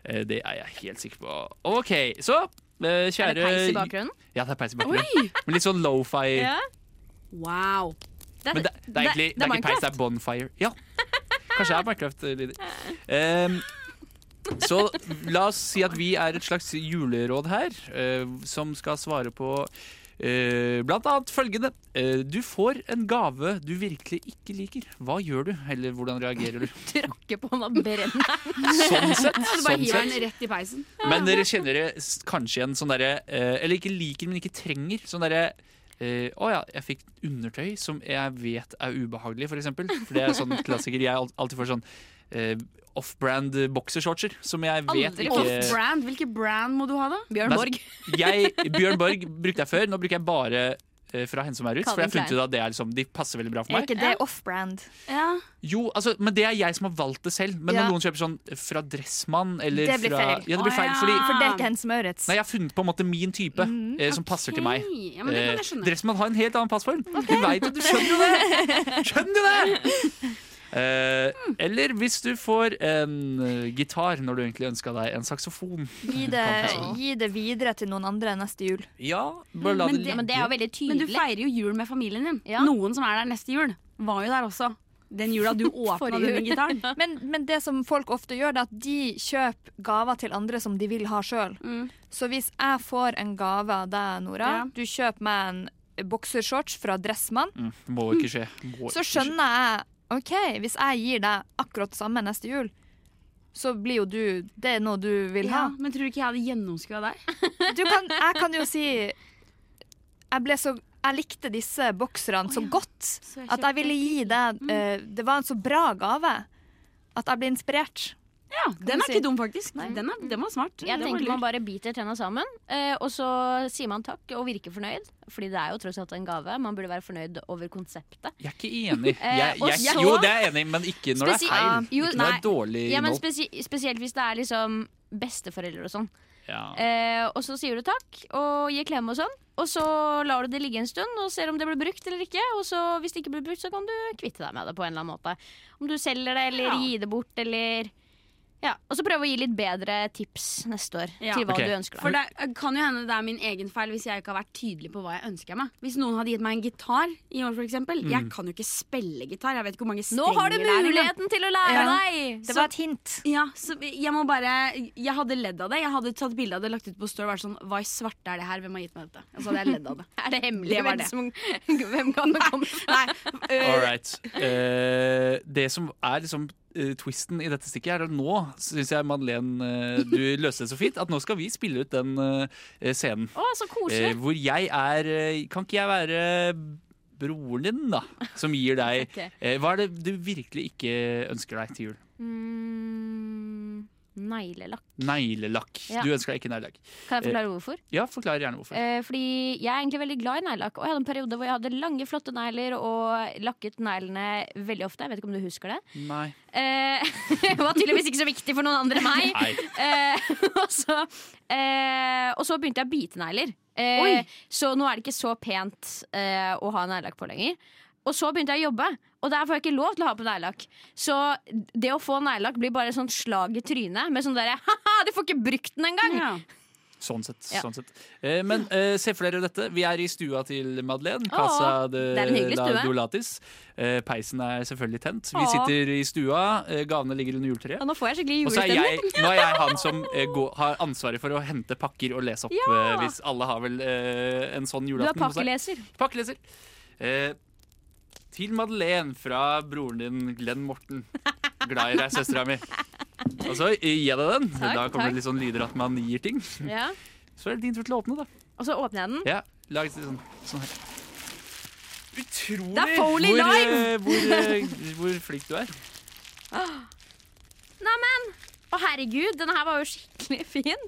Uh, det er jeg helt sikker på. OK, så kjære Er det peis i bakgrunnen? Ja, det er peis i bakgrunnen. Men litt sånn lofi. Ja. Wow. Det, Men det, det er egentlig det er ikke peis, det er bonfire. Ja. Kanskje det er Minecraft-lyder. Um, <laughs> så la oss si at vi er et slags juleråd her, eh, som skal svare på eh, blant annet følgende. Eh, du får en gave du virkelig ikke liker. Hva gjør du? Eller hvordan reagerer du? <laughs> Tråkke på den og brenne. Sånn sett. <laughs> Du bare Sånn hiver sett. den rett i peisen. Men dere kjenner det kanskje igjen sånn derre eh, Eller ikke liker, men ikke trenger. Sånn derre eh, oh ja, jeg fikk undertøy som jeg vet er ubehagelig, for eksempel. For det er sånn klassiker. Jeg al- alltid får sånn eh, off-brand boksershortser som jeg vet Aldri ikke Off-brand. Hvilke brand må du ha, da? Bjørn Borg. jeg, Bjørn Borg brukte jeg før. Nå bruker jeg bare eh, fra som er Maurits. For jeg har funnet ut at det er liksom, de passer veldig bra for meg. Er ikke det off-brand? Ja. Jo, altså, Men det er jeg som har valgt det selv. Men Ja. når noen kjøper sånn fra Dressmann eller Det blir fra feil. Ja, det blir Å, feil, ja. fordi For det er ikke Hense Maurits. Nei, jeg har funnet på en måte min type eh, som passer til meg. Ok, Ja, men det kan jeg Eh, skjønne. Dressmann har en helt annen passform. Du vet det, du skjønner jo det! Skjønner jo det! <laughs> Eh, eller hvis du får en eh, gitar når du egentlig ønska deg en saksofon. Gi det, gi det videre til noen andre neste jul. Ja, bare la Men det det- ligge. Men det er jo veldig tydelig. Men du feirer jo jul med familien din. Ja. Noen som er der neste jul. var jo der også. Den jula du <laughs> åpna denne gitaren. <laughs> Men, men det som folk ofte gjør, det er at de kjøper gaver til andre som de vil ha sjøl. Mm. Så hvis jeg får en gave av deg, Nora, Ja. du kjøper meg en boksershorts fra Dressmann, Mm, må ikke skje. Må så skjønner jeg OK, hvis jeg gir deg akkurat det samme neste jul, så blir jo du Det er noe du vil ha. Ja, men tror du ikke jeg hadde gjennomskua deg? Du kan, jeg kan jo si Jeg ble så jeg likte disse bokserne så godt Så jeg at jeg ville gi deg eh, Det var en så bra gave at jeg ble inspirert. Ja, den er si. ikke dum, faktisk. Den, er, den var smart. Jeg tenker man bare biter tenna sammen, eh, og så sier man takk og virker fornøyd. Fordi det er jo tross alt en gave. Man burde være fornøyd over konseptet. Jeg er ikke enig. Eh, Jeg, jeg, så- jo, det er jeg enig i, men ikke når det er feil. Jo, ikke når det er dårlig Ja, men spesi Spesielt hvis det er liksom besteforeldre og sånn. Ja. Eh, og så sier du takk og gir klem og sånn. Og så lar du det ligge en stund og ser om det blir brukt eller ikke. Og så hvis det ikke blir brukt, så kan du kvitte deg med det på en eller annen måte. Om du selger det eller Ja. gir det bort eller Ja. Og så prøve å gi litt bedre tips neste år Ja. til hva okay. du ønsker deg. For det kan jo hende det er min egen feil hvis jeg ikke har vært tydelig på hva jeg ønsker meg. Hvis noen hadde gitt meg en gitar i år, for eksempel. Jeg kan jo ikke spille gitar. Jeg vet ikke hvor mange Nå har du muligheten til å lære Ja. deg! Det Så- var et hint. Ja, så jeg må bare Jeg hadde ledd av det. Jeg hadde tatt bilde av det, lagt ut på Store og vært sånn Hva i svarte er det her? Hvem har gitt meg dette? Og så hadde jeg ledd av det. <laughs> Er det hemmelig Det var hvem det. som <laughs> Hvem kan det komme fra? Nei, øh, All right. Uh, det som er liksom eh, twisten i dette stikket, er at nå syns jeg Madeleine eh, du <laughs> løste det så fint. At nå skal vi spille ut den eh, scenen. Å, så koselig. Eh, hvor jeg er eh, Kan ikke jeg være broren din, da? Som gir deg <laughs> Ok. eh, Hva er det du virkelig ikke ønsker deg til jul? Mm, neglelakk. Neglelakk. Ja. Du ønsker ikke neglelakk. Kan jeg forklare hvorfor? Ja, forklar gjerne hvorfor. Eh, fordi jeg er egentlig veldig glad i neglelakk. Og jeg hadde en periode hvor jeg hadde lange, flotte negler og lakket neglene veldig ofte. Jeg vet ikke om du husker det? Nei. Eh, <laughs> det var tydeligvis ikke så viktig for noen andre enn meg. Nei. Eh, <laughs> og, så, eh, og så begynte jeg å bite negler. Eh, så nå er det ikke så pent eh, å ha neglelakk på lenger. Og så begynte jeg å jobbe, og der får jeg ikke lov til å ha på neglelakk. Så det å få neglelakk blir bare sånn slag i trynet med sånn derre ha-ha, du får ikke brukt den engang! ja. Sånn sett. Ja. Sånn sett. Eh, men eh, se for dere dette. Vi er i stua til Madeleine. Casa de det er en hyggelig la stue. Dolatis. Eh, peisen er selvfølgelig tent. Vi Åh. sitter i stua. Eh, gavene ligger under juletreet. Og nå får jeg skikkelig er julestemning. nå er jeg han som eh, går, har ansvaret for å hente pakker og lese opp. Ja. eh, hvis alle har vel eh, en sånn Du er julaften hos seg. pakkeleser. Pakkeleser. Eh, til Madeleine fra broren din Glenn Morten. Glad i deg, søstera mi. Og så gir jeg deg den. Takk, da kommer takk. det litt sånn lyder at man gir ting. Ja. Så er det din tur til å åpne, da. Og så åpner jeg den. Ja, lag det sånn, sånn her. Utrolig Det er Foley hvor, live! eh, hvor, eh, hvor flink du er. Neimen! Å, herregud, denne her var jo skikkelig fin.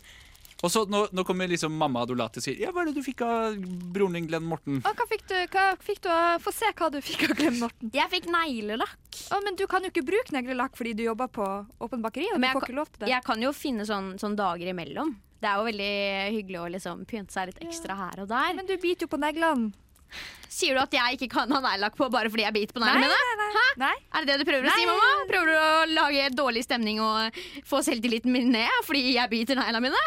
Og så nå, nå kommer liksom mamma Adolati og sier Ja, hva er det du fikk av broren din Glenn Morten? Å, hva fikk du? Hva fikk du av- Få se hva du fikk av Glenn Morten. Jeg fikk neglelakk. Å, men du kan jo ikke bruke neglelakk fordi du jobber på åpen bakeri. Og Men du jeg får kan- ikke lov til det. Jeg kan jo finne sånn, sånn dager imellom. Det er jo veldig hyggelig å liksom pynte seg litt ekstra her og der. Men du biter jo på neglene. Sier du at jeg ikke kan ha neglelakk på bare fordi jeg biter på neglene mine? nei, nei. Nei. Er det det du prøver å si, mamma? Prøver du å lage dårlig stemning og få selvtilliten min ned fordi jeg biter neglene mine?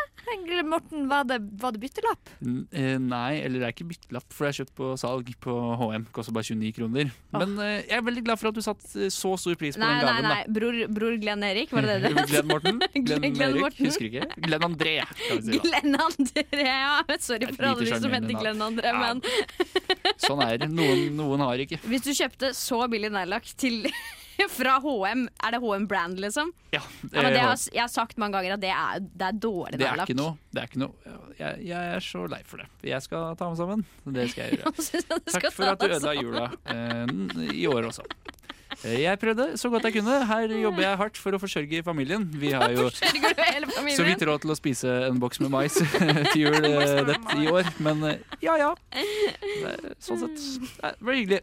Morten, var det, var det byttelapp? N- eh, nei, eller det er ikke byttelapp, for det er kjøpt på salg på HM. Koster bare 29 kroner. Men eh, jeg er veldig glad for at du satte så stor pris på Nei, den nei, nei, nei. Bror, bror Glenn Erik, var det det <laughs> det da Glenn Morten? <laughs> Glenn, Glenn Erik? Morten. Husker ikke. Glenn André, kan vi si. da Glenn André, ja. Sorry for alle de som heter. Glenn André, Ja. men <laughs> Sånn er det. Noen, noen har ikke. hvis du kjøpte så billig neglelakk til <laughs> fra HM, er det HM Brand, liksom? Ja, Ja, men det har, jeg har sagt mange ganger at det er, det er dårlig det neglelakk. Det er ikke noe. Jeg, jeg er så lei for det. Jeg skal ta meg sammen. Det skal jeg <laughs> gjøre. Takk for at du ødela jula eh, i år også. Jeg prøvde så godt jeg kunne. Her jobber jeg hardt for å forsørge familien. Vi har jo <laughs> så vidt råd til å spise en boks med mais <laughs> til jul <laughs> eh, dette i år. Men eh, ja ja. Sånn sett. Det var hyggelig.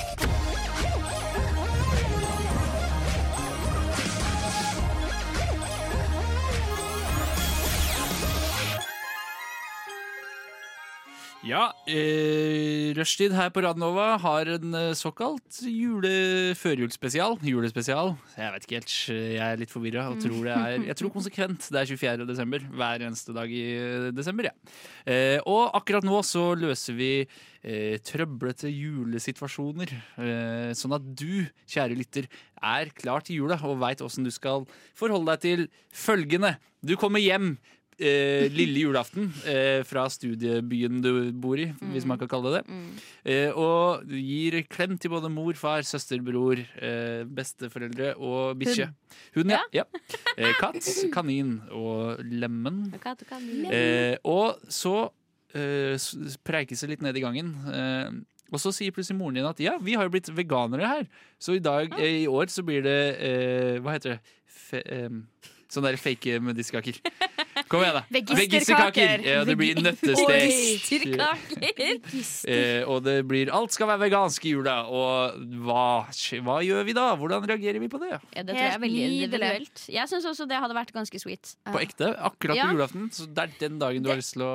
Ja, eh, Rushtid her på Radnova har en eh, såkalt jule førjulsspesial. Julespesial. Jeg vet ikke helt, jeg er litt forvirra og Jeg tror konsekvent det er 24. desember hver eneste dag i eh, desember. Ja. Eh, og akkurat nå så løser vi eh, trøblete julesituasjoner. Eh, sånn at du, kjære lytter, er klar til jula og veit åssen du skal forholde deg til følgende. Du kommer hjem eh, lille julaften eh, fra studiebyen du bor i, hvis man kan kalle det det. Eh, og gir klem til både mor, far, søster, bror, eh, besteforeldre og bikkje. Hund, ja. ja. Eh, katt, <laughs> kanin og lemen. Eh, og så eh, s- preikes det litt ned i gangen. Eh, og så sier plutselig moren din at ja, vi har jo blitt veganere her. Så i dag, eh, i år så blir det eh, Hva heter det? Fe, eh, sånne der fake medisterkaker. <laughs> Kom igjen, da. Veggisterkaker. Ja, det blir nøttestek. Eh, og det blir Alt skal være vegansk i jula. Og hva, hva gjør vi da? Hvordan reagerer vi på det? Ja, det tror jeg er veldig individuelt. Jeg syns også det hadde vært ganske sweet. På ekte? Akkurat Ja. på julaften? Så det er den dagen du har lyst til å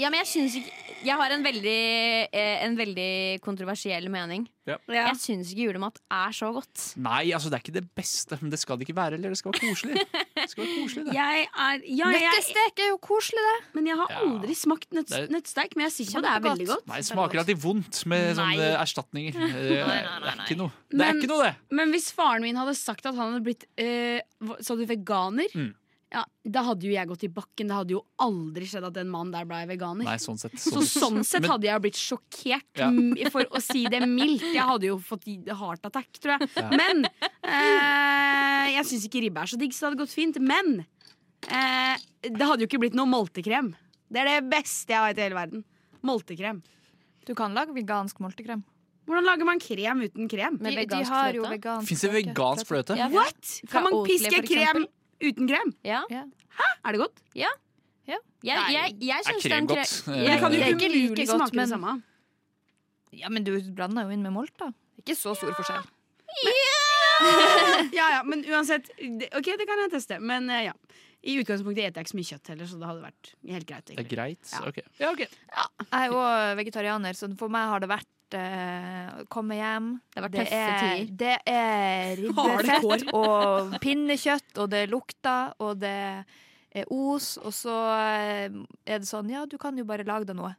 Ja, men jeg syns ikke Jeg har en veldig, eh, en veldig kontroversiell mening. Ja. Jeg syns ikke julemat er så godt. Nei, altså det er ikke det beste, men det skal det ikke være heller. Det skal være koselig. Det skal være koselig det. Jeg er ja, jeg, Nøttestek er jo koselig, det. Men jeg har Ja. aldri smakt nøtt, Det er-. Men jeg er sikker på det er veldig godt. Nei, det smaker alltid vondt med Nei. sånne erstatninger. <laughs> Eh, Det nei, er nei. ikke noe. Det er Men- ikke noe, det. Men hvis faren min hadde sagt at han hadde blitt eh, hva- Sa du veganer? Mm. Ja, Da hadde jo jeg gått i bakken. Det hadde jo aldri skjedd at en mann der ble veganer. Nei, sånn sett. Så sånn sett hadde jeg blitt sjokkert, Ja. for å si det mildt. Jeg hadde jo fått heart attack, tror jeg. Ja. Men eh, Jeg syns ikke ribbe er så digg, så det hadde gått fint. Men eh, det hadde jo ikke blitt noe multekrem. Det er det beste jeg vet i hele verden. Multekrem. Du kan lage vegansk multekrem. Hvordan lager man krem uten krem? Med De, de har har jo fløte? vegansk Fins det vegansk fløte? What? Kan man piske krem eksempel. Uten krem? Ja. Hæ? Er det godt? Ja Jeg, jeg, jeg Er syns krem den godt? kre- Eh, Jeg kan jo ikke like godt, smake men- det samme. Ja, men du blanda jo inn med molt, da. Ikke så stor forskjell. <laughs> Ja, ja, men uansett det- OK, det kan jeg teste. Men eh, ja. I utgangspunktet eter jeg ikke så mye kjøtt heller, så det hadde vært helt greit. Det er greit? Ja. Ok. Ja, ok. Jeg er òg vegetarianer, så for meg har det vært eh, komme hjem. Det Det er, det er ribbefett og pinnekjøtt, og det lukter, og det er os, og så eh, er det sånn Ja, du kan jo bare lage deg noe.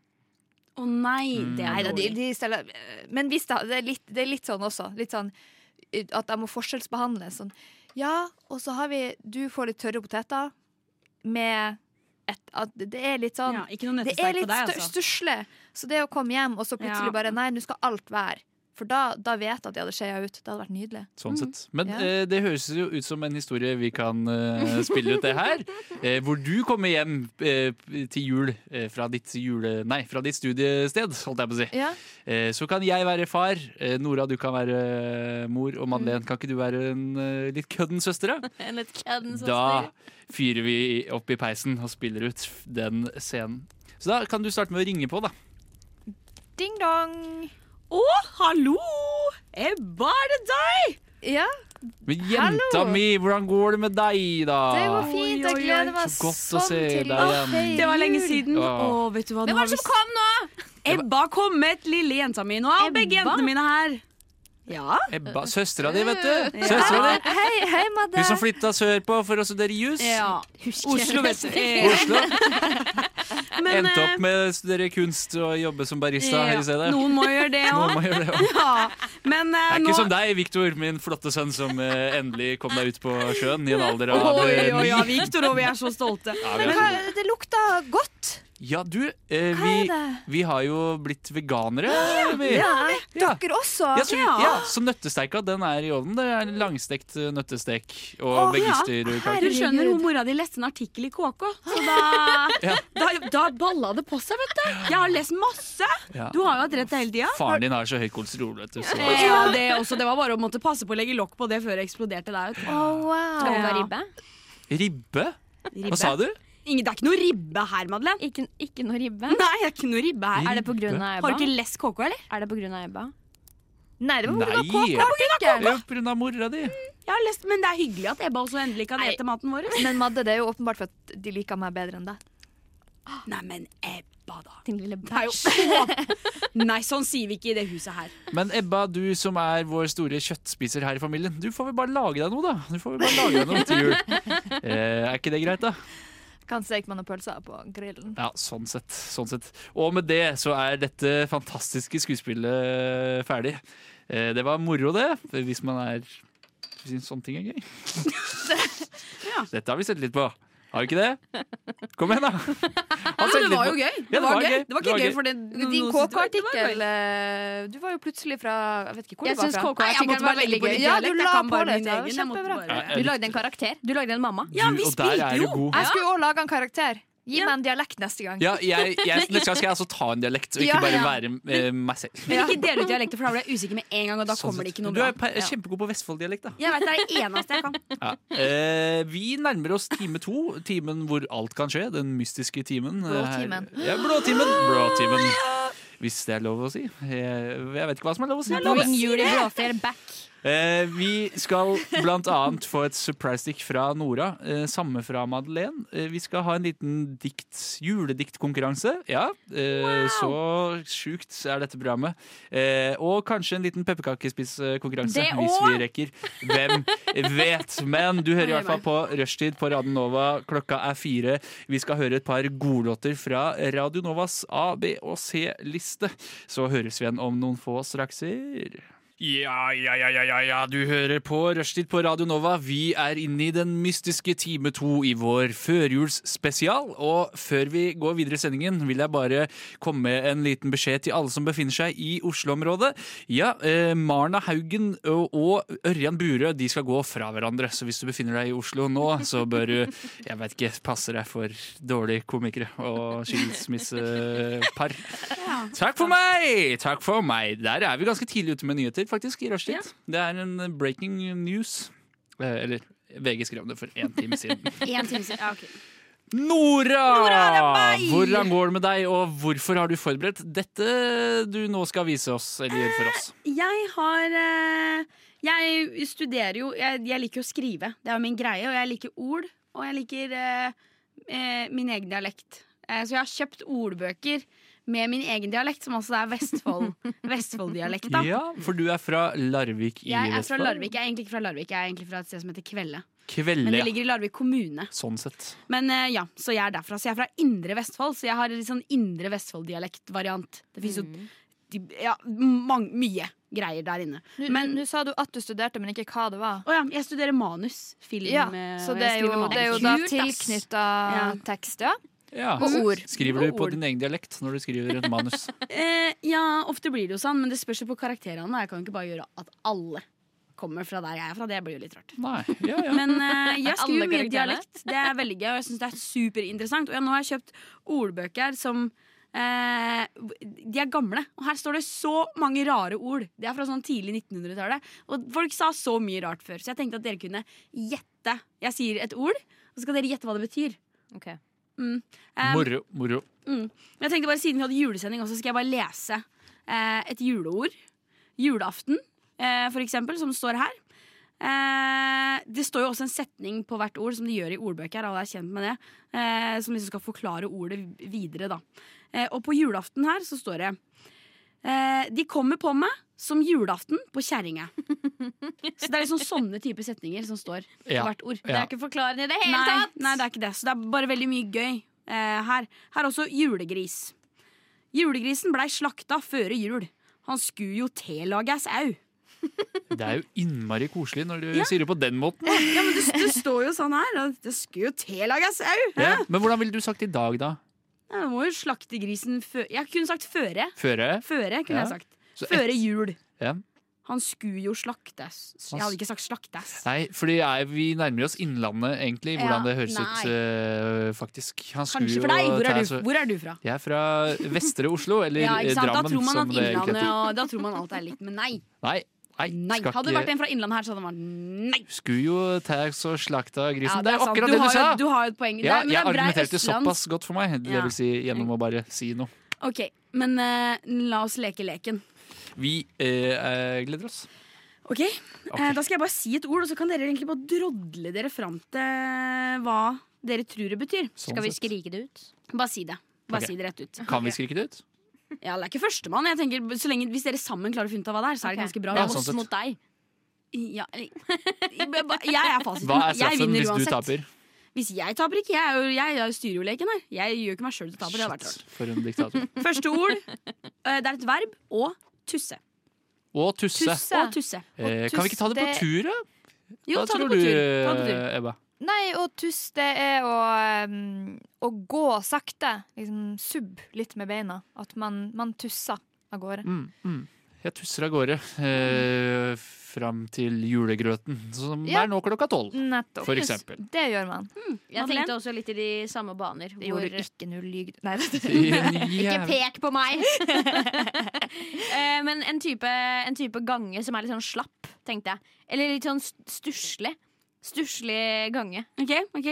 Å nei, Mm. det er da, de, de steller, men hvis det, det, er litt, det er litt sånn også. Litt sånn at jeg må forskjellsbehandle. Sånn. Ja, og så har vi Du får litt tørre poteter med et, at Det er litt sånn Ja, Det er litt altså. stusslig. Så det å komme hjem og så plutselig bare Nei, nå skal alt være. For da, da vet jeg at de hadde skeia ut. Det hadde vært nydelig. Sånn sett. Men Ja. eh, det høres jo ut som en historie vi kan eh, spille ut det her. <laughs> Eh, hvor du kommer hjem eh, til jul eh, fra ditt jule... Nei, fra ditt studiested, holdt jeg på å si. Ja. Eh, så kan jeg være far. Nora, du kan være mor. Og Madeleine, kan ikke du være en litt kødden søster? da? <laughs> En litt kødden søster. Da fyrer vi opp i peisen og spiller ut den scenen. Så da kan du starte med å ringe på, da. Ding dong! Å, hallo! Ebba, er det deg? Ja, Men jenta Hallo! mi, hvordan går det med deg, da? det går fint. Jeg oi, gleder oi. meg Så godt å sånn se til deg igjen. feire Det var lenge jul. siden. Ja. Å, vet du hva? Hvem nå var har det vi som kom nå? Ebba har kommet, lille jenta mi. Nå er begge Ebba? jentene mine her. Ja. Ebba, søstera di, vet du. Søstera di. Hei, hei, Madde. Hun som flytta sørpå for å studere jus. ja. Oslo, vet du. Oslo. <laughs> Men, Endte eh, opp med å studere kunst og jobbe som barista her i stedet. Noen må gjøre det òg. Ja. Men eh, Det er nå ikke som deg, Viktor, min flotte sønn som eh, endelig kom deg ut på sjøen i en alder av ni. eh, ja, Viktor, og vi er så stolte. Ja, er så- det lukta godt. Ja, du, eh, vi, vi har jo blitt veganere. vi. Ja, Ja. dere også. Ja, så, Ja. ja, så nøttesteika den er i ovnen. Det er langstekt eh, nøttestek og Å, ja. Du skjønner, hun mora di leste en artikkel i KK, så da, <laughs> Ja. da, da balla det på seg, vet du. Jeg har lest masse. Ja. Du har jo hatt rett hele tida. Faren din har så høyt kolesterol, vet du. Så. Ja, det, også, det var bare å måtte passe på å legge lokk på det før det eksploderte der. vet du. Å, wow. Skal? Ribbe? Ribbe. Hva sa du? Ingen, det er ikke noe ribbe her, Madeleine. Ikke, ikke noe ribbe? Nei, det er ikke noe ribbe her. Er det på grunn av Ebba? Har du ikke lest KK, eller? Er det på grunn av Ebba? Nei, det var Nei! på grunn av kåkeartikkelen. Det er på grunn av mora di. Jeg har lest, Men det er hyggelig at Ebba også endelig kan ete maten vår. Men Madde, det er jo åpenbart for at de liker meg bedre enn deg. Nei, men Ebba da. Din lille bæsj. <laughs> Nei, sånn sier vi ikke i det huset her. Men Ebba, du som er vår store kjøttspiser her i familien, du får vel bare lage deg noe, da. Du får vel bare lage deg noe til jul. <laughs> Eh, er ikke det greit, da? Kan steke pølser på grillen. Ja, sånn sett, sånn sett. Og med det så er dette fantastiske skuespillet ferdig. Eh, det var moro, det, hvis man er Syns sånne ting er gøy. <laughs> Dette har vi sett litt på. Har du ikke det? Kom igjen, da. <laughs> Ja, det var jo gøy. Det var, gøy. Det var ikke gøy, for Din KK-artikkel eh, Du var jo plutselig fra Jeg vet ikke hvor Jeg du var syns fra. KK-artikkelen var veldig gøy. Ja, du la på det. kjempebra. Du lagde en karakter. Du lagde en mamma. Ja, vi spilte jo. Jeg skulle òg lage en karakter. Gi meg en dialekt neste gang. Ja, jeg, jeg, neste gang skal jeg altså ta en dialekt, og ikke bare være eh, meg selv. Men ikke del ut dialekter, for da blir jeg usikker med en gang, og da Sånn kommer det sett. ikke noe Du bra. er pe- kjempegod på Vestfold-dialekt, da. Jeg vet det er det eneste jeg kan. <laughs> Ja. Eh, vi nærmer oss time to, timen hvor alt kan skje. Den mystiske timen. Blåtimen. Eh, Ja, blåtimen. Blåtimen. Hvis det er lov å si. Jeg, jeg vet ikke hva som er lov å si. Bring jul i blåfjell back. Eh, vi skal annet få et surprise dick fra Nora. Eh, samme fra Madeleine. Eh, vi skal ha en liten dikt, julediktkonkurranse. Ja, eh, så sjukt er dette programmet. Eh, og kanskje en liten pepperkakespisskonkurranse, hvis vi rekker. Hvem vet? Men du hører i hvert fall på Rushtid på Radio Nova. Klokka er fire. Vi skal høre et par godlåter fra Radio Novas A, B og C-liste. Så høres vi igjen om noen få strakser. Ja, ja, ja, ja, ja, du hører på Rushtid på Radio Nova. Vi er inne i den mystiske time to i vår førjulsspesial. Og før vi går videre i sendingen, vil jeg bare komme med en liten beskjed til alle som befinner seg i Oslo-området. Ja, eh, Marna Haugen og, og Ørjan Burøe de skal gå fra hverandre. Så hvis du befinner deg i Oslo nå, så bør du jeg vet ikke, passe deg for dårlige komikere og skilsmissepar. Takk for meg! Takk for meg. Der er vi ganske tidlig ute med nyheter, faktisk, i rushtid. Det er en breaking news. Eh, Eller VG skrev det for én time siden. <laughs> En time siden. Ja, ok. Nora! Nora! Hvordan går det med deg, og hvorfor har du forberedt dette du nå skal vise oss, eller gjøre for oss? Jeg har eh, Jeg studerer jo jeg, jeg liker å skrive. Det er min greie. Og jeg liker ord. Og jeg liker eh, eh, min egen dialekt. Eh, så jeg har kjøpt ordbøker med min egen dialekt, som altså er Vestfold <laughs> Vestfold-dialekt. da Ja, for du er fra Larvik i Jeg er fra Larvik. Jeg er egentlig ikke fra Larvik, jeg er egentlig fra et sted som heter Kvelde. Kvelde, Men det ligger i Larvik kommune. Sånn sett. Men eh, ja, Så jeg er derfra. Så jeg er fra Indre Vestfold, så jeg har en sånn Indre Vestfold-dialektvariant. Det fins jo ja, mange, mye greier der inne. Nå Men- nå sa du at du studerte, men ikke hva det var. Å ja, jeg studerer manus. Film. Ja, eh, så det er jo, manus. det er jo da tilknytta Ja. tekst, ja. Ja. Og ord. Skriver du på ord. din egen dialekt når du skriver et manus? <laughs> Eh, ja, ofte blir det jo sånn, men det spørs jo på karakterene. Jeg kan jo ikke bare gjøre at alle kommer fra der jeg er fra. Det blir jo litt rart. Nei. Ja, ja. Men eh, jeg skriver mye dialekt. Det er veldig gøy, og jeg syns det er superinteressant. Og jeg, nå har jeg kjøpt ordbøker som eh, De er gamle, og her står det så mange rare ord. Det er fra sånn tidlig 1900-tallet. Og folk sa så mye rart før, så jeg tenkte at dere kunne gjette. Jeg sier et ord, og så skal dere gjette hva det betyr. Ok. Mm. Um, Moro. moro. Mm. Jeg tenkte bare Siden vi hadde julesending, også, skal jeg bare lese eh, et juleord. Julaften, eh, for eksempel, som står her. Eh, det står jo også en setning på hvert ord, som de gjør i ordbøker. Alle er kjent med det eh, Som liksom skal forklare ordet videre. Da. Eh, og på julaften her så står det eh, De kommer på meg som julaften på kjerringa. Så det er liksom sånne type setninger som står på Ja. hvert ord. Det er ikke forklarende i det hele Nei, tatt. nei, det er ikke det. Så det er bare veldig mye gøy eh, her. Her er også julegris. Julegrisen blei slakta føre jul. Han skulle jo tillages au. Det er jo innmari koselig når du Ja. sier det på den måten. Ja, men det, det står jo sånn her. Det skulle jo tillages au. Ja. Men hvordan ville du sagt i dag, da? Ja, du må jo slakte grisen før Jeg kunne sagt føre. Føre? Føre kunne Ja. jeg sagt. Så Før et, jul. Ja. Han skulle jo slaktes. Jeg hadde ikke sagt slaktes. Nei, fordi jeg, vi nærmer oss Innlandet, egentlig. Hvordan Ja, det høres nei. ut, uh, faktisk. Han Kanskje for deg. Hvor er, du, hvor er du fra? Jeg er fra Vestre Oslo, eller Ja, eh, sant? Da tror man at det Innlandet og Da tror man alt er likt, men nei. Nei, nei, nei. Hadde det vært en fra Innlandet her, så hadde det vært nei. Skulle jo ta og slakta grisen. Ja, det er sant. akkurat du det du sa! Du har jo et poeng. Ja, er- det jeg er argumenterte østlands- såpass godt for meg, det vil si gjennom å bare si noe. Ok, men eh, la oss leke leken. Vi eh, eh, gleder oss. Ok, Eh, Da skal jeg bare si et ord, og så kan dere egentlig bare drodle dere fram til hva dere tror det betyr. Sånn Skal vi sett. skrike det ut? Bare si det. Bare Ok. si det rett ut. Kan vi skrike det ut? Ja, det er ikke førstemann. Jeg tenker, så lenge, Hvis dere sammen klarer å finne ut av hva det er, så er det Ok. ganske bra. Det Ja, er sånn oss sett. mot deg. Ja, eller- <laughs> jeg er fasiten. Hva er jeg straffen vinner hvis du uansett. taper? Hvis jeg taper ikke, jeg, er jo- jeg, jeg styrer jo leken her. Jeg gjør ikke meg sjøl til taper. Det hadde vært rart. Shit, For en diktator. <laughs> Første ord, eh, det er et verb, og tusse. Og tusse. Tusse. Og tusse. Eh, kan vi ikke ta det på tur, da? Jo, Hva ta det tror på du, tur. Ta det på tur. Ebba? Nei, å tuss, det er å, um, å gå sakte. Liksom subb litt med beina. At man, man tusser av gårde. Mm, mm. Jeg tusser av gårde eh, fram til julegrøten, som Ja. er nå klokka tolv. Nettopp. For eksempel. Det gjør man. Jeg man tenkte også litt i de samme baner. Det gjorde hvor... ikke null lyg. Nei, det, <laughs> Ikke pek på meg! <laughs> Eh, Men en type, en type gange som er litt sånn slapp, tenkte jeg. Eller litt sånn st- stusslig. Stusslig gange. Ok, ok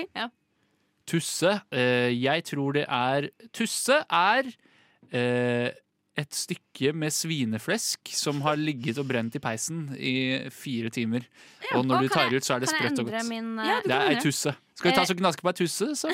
Tusse. Eh, jeg tror det er Tusse er eh, et stykke med svineflesk som har ligget og brent i peisen i fire timer. og når Og du tar jeg- ut, så er det sprøtt og godt. min Ja, eh, Det er ei tusse. Skal vi ta så oss gnaske på ei tusse, sa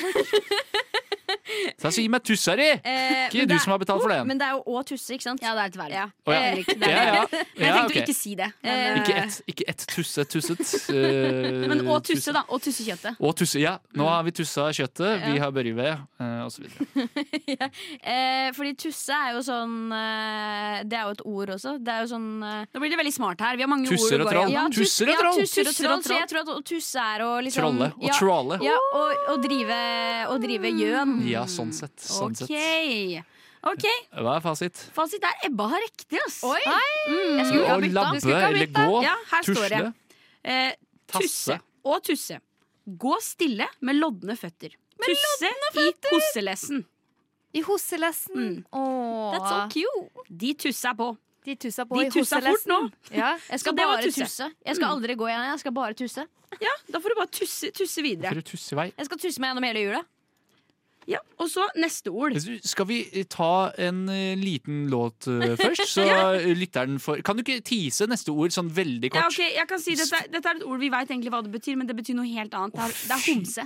<laughs> folk? jeg så Gi meg tussa di! eh, Ikke du som har betalt for den. Men det er jo òg tusse, ikke sant? Ja, det er et verv. Ja. Oh, ja. Eh, Ja, ja. Men jeg tenkte ok. å ikke si det. Men, Ikke eh, ett et, ett tusse tusset. Uh, men og tusse, da. Og tussekjøttet. Og tusse, ja. Nå har vi tussa kjøttet, vi har børjeved, eh, og så videre. <laughs> eh, fordi tusse er jo sånn Det er jo et ord også. Det er jo sånn Nå blir det veldig smart her. Vi har mange Tusser ord og troll. Ja, tusser og troll. Tusser og troll. Så jeg tror at å tusse er å liksom Trolle og ja, tråle. Ja, og, og drive, og drive gjøn. Ja, sånn sett. Sånn OK. sett. Ok, Hva er fasit? Fasit er Ebba har riktig, ass. Oi! Mm. Jeg skulle ikke ha bytta. labbe eller gå, Ja, her står tusle, det. Eh, tusse og tusse. Gå stille med lodne føtter. Tusse i kosselessen. I hosselessen. Mm. That's so cute. De tussa på. De tussa på De i tusser fort nå. Ja. Jeg skal bare tusse. tusse. Jeg skal aldri gå igjen. Jeg skal bare tusse. Ja, Da får du bare tusse, tusse videre. For tusse vei. Jeg skal tusse meg gjennom hele jula. Ja, Og så neste ord. Skal vi ta en eh, liten låt eh, <laughs> først, så lytteren får Kan du ikke tease neste ord sånn veldig Ja, kort? ok, jeg kan si Dette, dette er et ord vi veit egentlig hva det betyr, men det betyr noe helt annet. Det er, det er homse.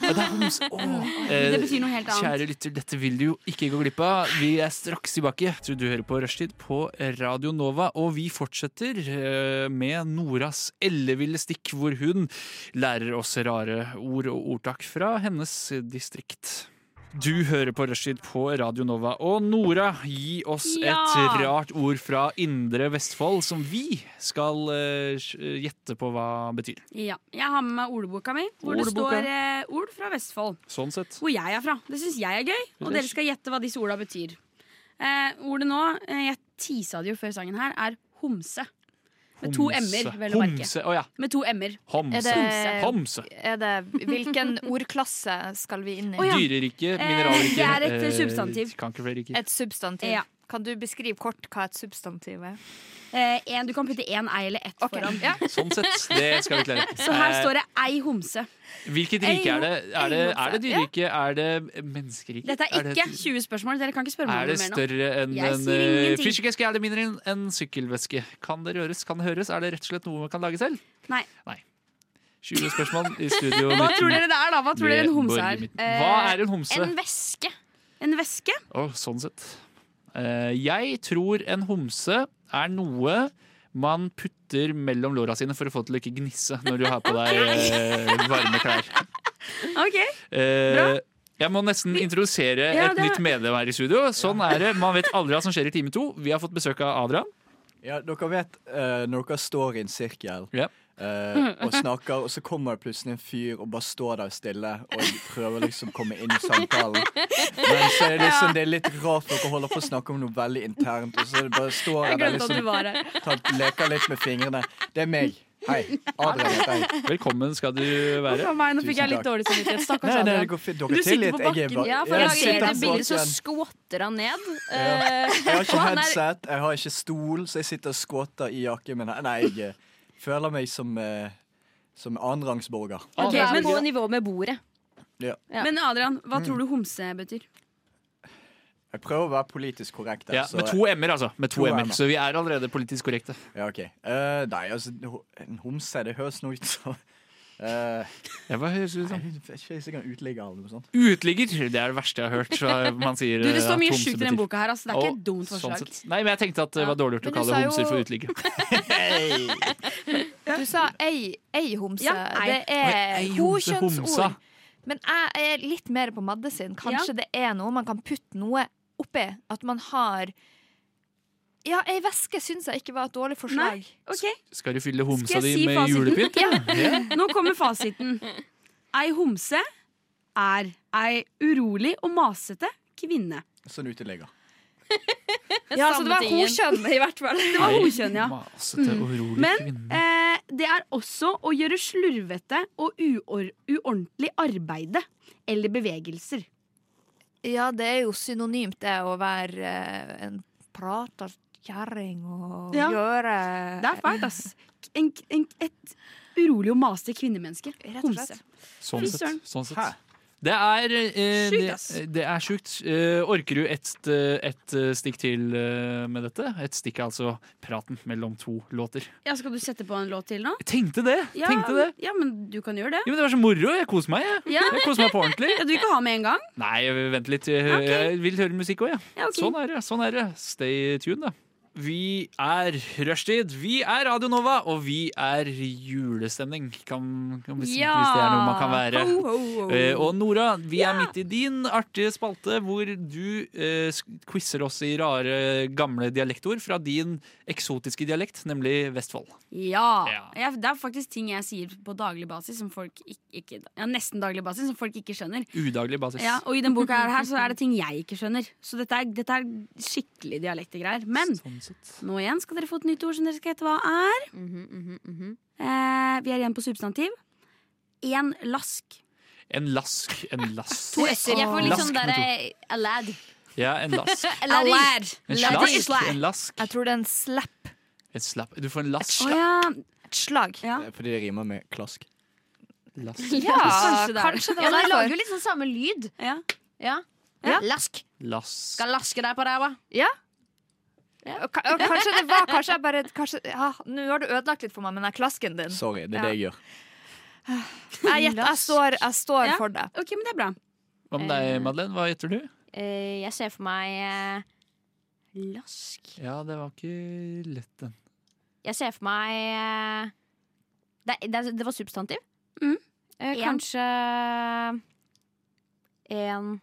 Ja, det er homse. <laughs> Eh, Det betyr noe helt annet. Kjære lytter, dette vil du jo ikke gå glipp av. Vi er straks tilbake. Jeg tror du hører på Rushtid på Radio Nova, og vi fortsetter eh, med Noras elleville stikk, hvor hun lærer oss rare ord og ordtak fra hennes distrikt. Du hører på Rushtid på Radio Nova, og Nora, gi oss Ja. et rart ord fra Indre Vestfold som vi skal uh, gjette på hva betyr. Ja, Jeg har med meg ordboka mi, hvor det står uh, ord fra Vestfold. Sånn sett. Hvor jeg er fra. Det syns jeg er gøy, og dere skal gjette hva disse orda betyr. Uh, ordet nå, jeg tisa det jo før sangen her, er homse. Med to m-er, vel å merke. Homse. Å ja. Med to m-er. Homse. Er det- Homse. Er det, hvilken ordklasse skal vi inn i? Oh, ja. Dyrerike, Eh, det er et eh, substantiv. Et substantiv. Ja. Kan du beskrive kort hva et substantiv er? Eh, en, du kan putte én ei eller ett foran. Ja. <laughs> Sånn sett. Det skal vi klare. <laughs> Så her Eh, står det ei homse. Hvilket rike er det? Er det, er det dyrerike? Er det menneskerike? Dette er det- ikke 20 spørsmål. Dere kan ikke spørre meg Er om det noe mer nå. større enn en uh, fyrstikkeske? Er det mindre enn en sykkelveske? Kan det røres? Kan det høres? Er det rett og slett noe man kan lage selv? Nei. 20 spørsmål i studio. Hva tror dere det er, da? Hva tror dere en homse er? Hva er en homse? En veske. En veske? Oh, sånn sett. Eh, jeg tror en homse er noe man putter mellom låra sine for å få det til å ikke gnisse når du har på deg <laughs> eh, varme klær. OK. bra jeg må nesten introdusere Ja, et nytt medlem her i studio. Sånn er det. Man vet aldri hva som skjer i time to. Vi har fått besøk av Adrian. Ja, dere vet uh, når dere står i en sirkel Ja. Eh, og <laughs> snakker, og så kommer det plutselig en fyr og bare står der stille og prøver liksom å komme inn i samtalen. Men så er det liksom det er litt rart, for dere holder på å snakke om noe veldig internt, og så bare står Jeg jeg der liksom tatt, leker litt med fingrene. Det er meg. Hei. Adrian heter jeg. Velkommen skal du være. Oh, meg, nå fikk jeg litt dårlig samvittighet. Stakkars Nei, nei, det Adrian. går fint. Du sitter tillit. på bakken. bare Ja, for jeg å lage sitter det bildet så skvatter han ned. Ja. Eh, Jeg har ikke headset, jeg har ikke stol, så jeg sitter og skvatter i jakken min. Nei, jeg føler meg som, eh, som annenrangsborger. Ok, men- på nivå med bordet. Ja. Ja. Men Adrian, hva Mm. tror du homse betyr? Jeg prøver å være politisk korrekt. her, Ja, så- med to m-er, altså. Med to To m-er. M-er. Så vi er allerede politisk korrekte. Ja, ok. Eh, nei, altså, ho- en homse, det høres noe ut som Eh, Ja, hva høres det ut som? jeg sikkert uteligger eller noe sånt. Utligger. Det er det verste jeg har hørt. Så man sier Du, det eh, står mye sjukt i den boka her. Altså. Det er ikke Og et dumt sånn forslag. Sånn Nei, men jeg tenkte at det var dårlig gjort å kalle jo- homser for uteligger. <laughs> Du sa ei, ei homse. Ja, ei. Det er ho-kjønnsord Men jeg er litt mer på Madde sin. Kanskje det er noe man kan putte noe oppi. At man har Ja, ei veske syns jeg ikke var et dårlig forslag. Nei, ok Skal du fylle homsa di si med fasiten? julepynt? <laughs> Ja. Nå kommer fasiten. Ei homse er ei urolig og masete kvinne. Sånn utelegger. Ja, så det var hokjønn, i hvert fall. Det var hovedkjønn, ja. Masete, urolig Men kvinne. eh, det er også å gjøre slurvete og uor uordentlig arbeide eller bevegelser. Ja, det er jo synonymt det å være eh, en prater kjerring og Ja. gjøre Det er fælt, ass. En, en, et urolig og masete kvinnemenneske. Rett og Homse. slett. Sånn sett. Sånn sett. Det er eh, det, det er sjukt. Eh, orker du et, eh, et eh, stikk til eh, med dette? Et stikk er altså praten mellom to låter. Ja, Skal du sette på en låt til nå? Jeg tenkte det! Ja, tenkte det. ja men du kan gjøre det. Jo, men Det var så moro. Jeg koser meg. Jeg, Ja. jeg koser meg på ordentlig. <laughs> Ja, du vil ikke ha med en gang? Nei, vent litt. Jeg, okay. jeg vil høre musikk òg, jeg. Ja, Okay. Sånn er det. sånn er det Stay tuned, da. Vi er rushtid, vi er Radio Nova, og vi er julestemning. Kan, kan vi Ja! Hvis det er noe man kan være. Ho, ho, ho. Uh, og Nora, vi er midt i din artige spalte hvor du uh, quizer oss i rare, gamle dialektord fra din eksotiske dialekt, nemlig Vestfold. Ja. Ja. Jeg, det er faktisk ting jeg sier på daglig basis som folk ikke, ikke Ja, nesten daglig basis som folk ikke skjønner. Udaglig basis. Ja, og i den boka her, her så er det ting jeg ikke skjønner. Så dette er, dette er skikkelig dialektegreier. Men Sånn sett. nå igjen skal dere få et nytt ord som dere skal hete hva er. Mm -hmm, mm -hmm. Eh, vi er igjen på substantiv. En lask. En lask, en lask. To s-er. Jeg får litt sånn derre a lad. Ja, en lask. <laughs> Alær. En Laddy. slask. En lask. Jeg tror det er en slap. En slap. Du får en lask. Å ja. Et slag. ja. Fordi det rimer med klask. lask. Ja, Kanskje det kanskje det Ja, de lager jo litt sånn samme lyd. ja. Ja. Ja. Lask. Lask. Skal laske deg på ræva. Ja. Og og Kanskje det var kanskje jeg bare kanskje, ja, Nå har du ødelagt litt for meg med den klasken din. Sorry, det er Ja. det jeg gjør. Jeg, gjetter- jeg står, jeg står Ja. for det. OK, men det er bra. Hva med deg, Madeleine? Hva gjetter du? Eh, jeg ser for meg eh, lask. Ja, det var ikke lett, den. Jeg ser for meg eh, det, det, det var substantiv. Mm. Eh, En. kanskje en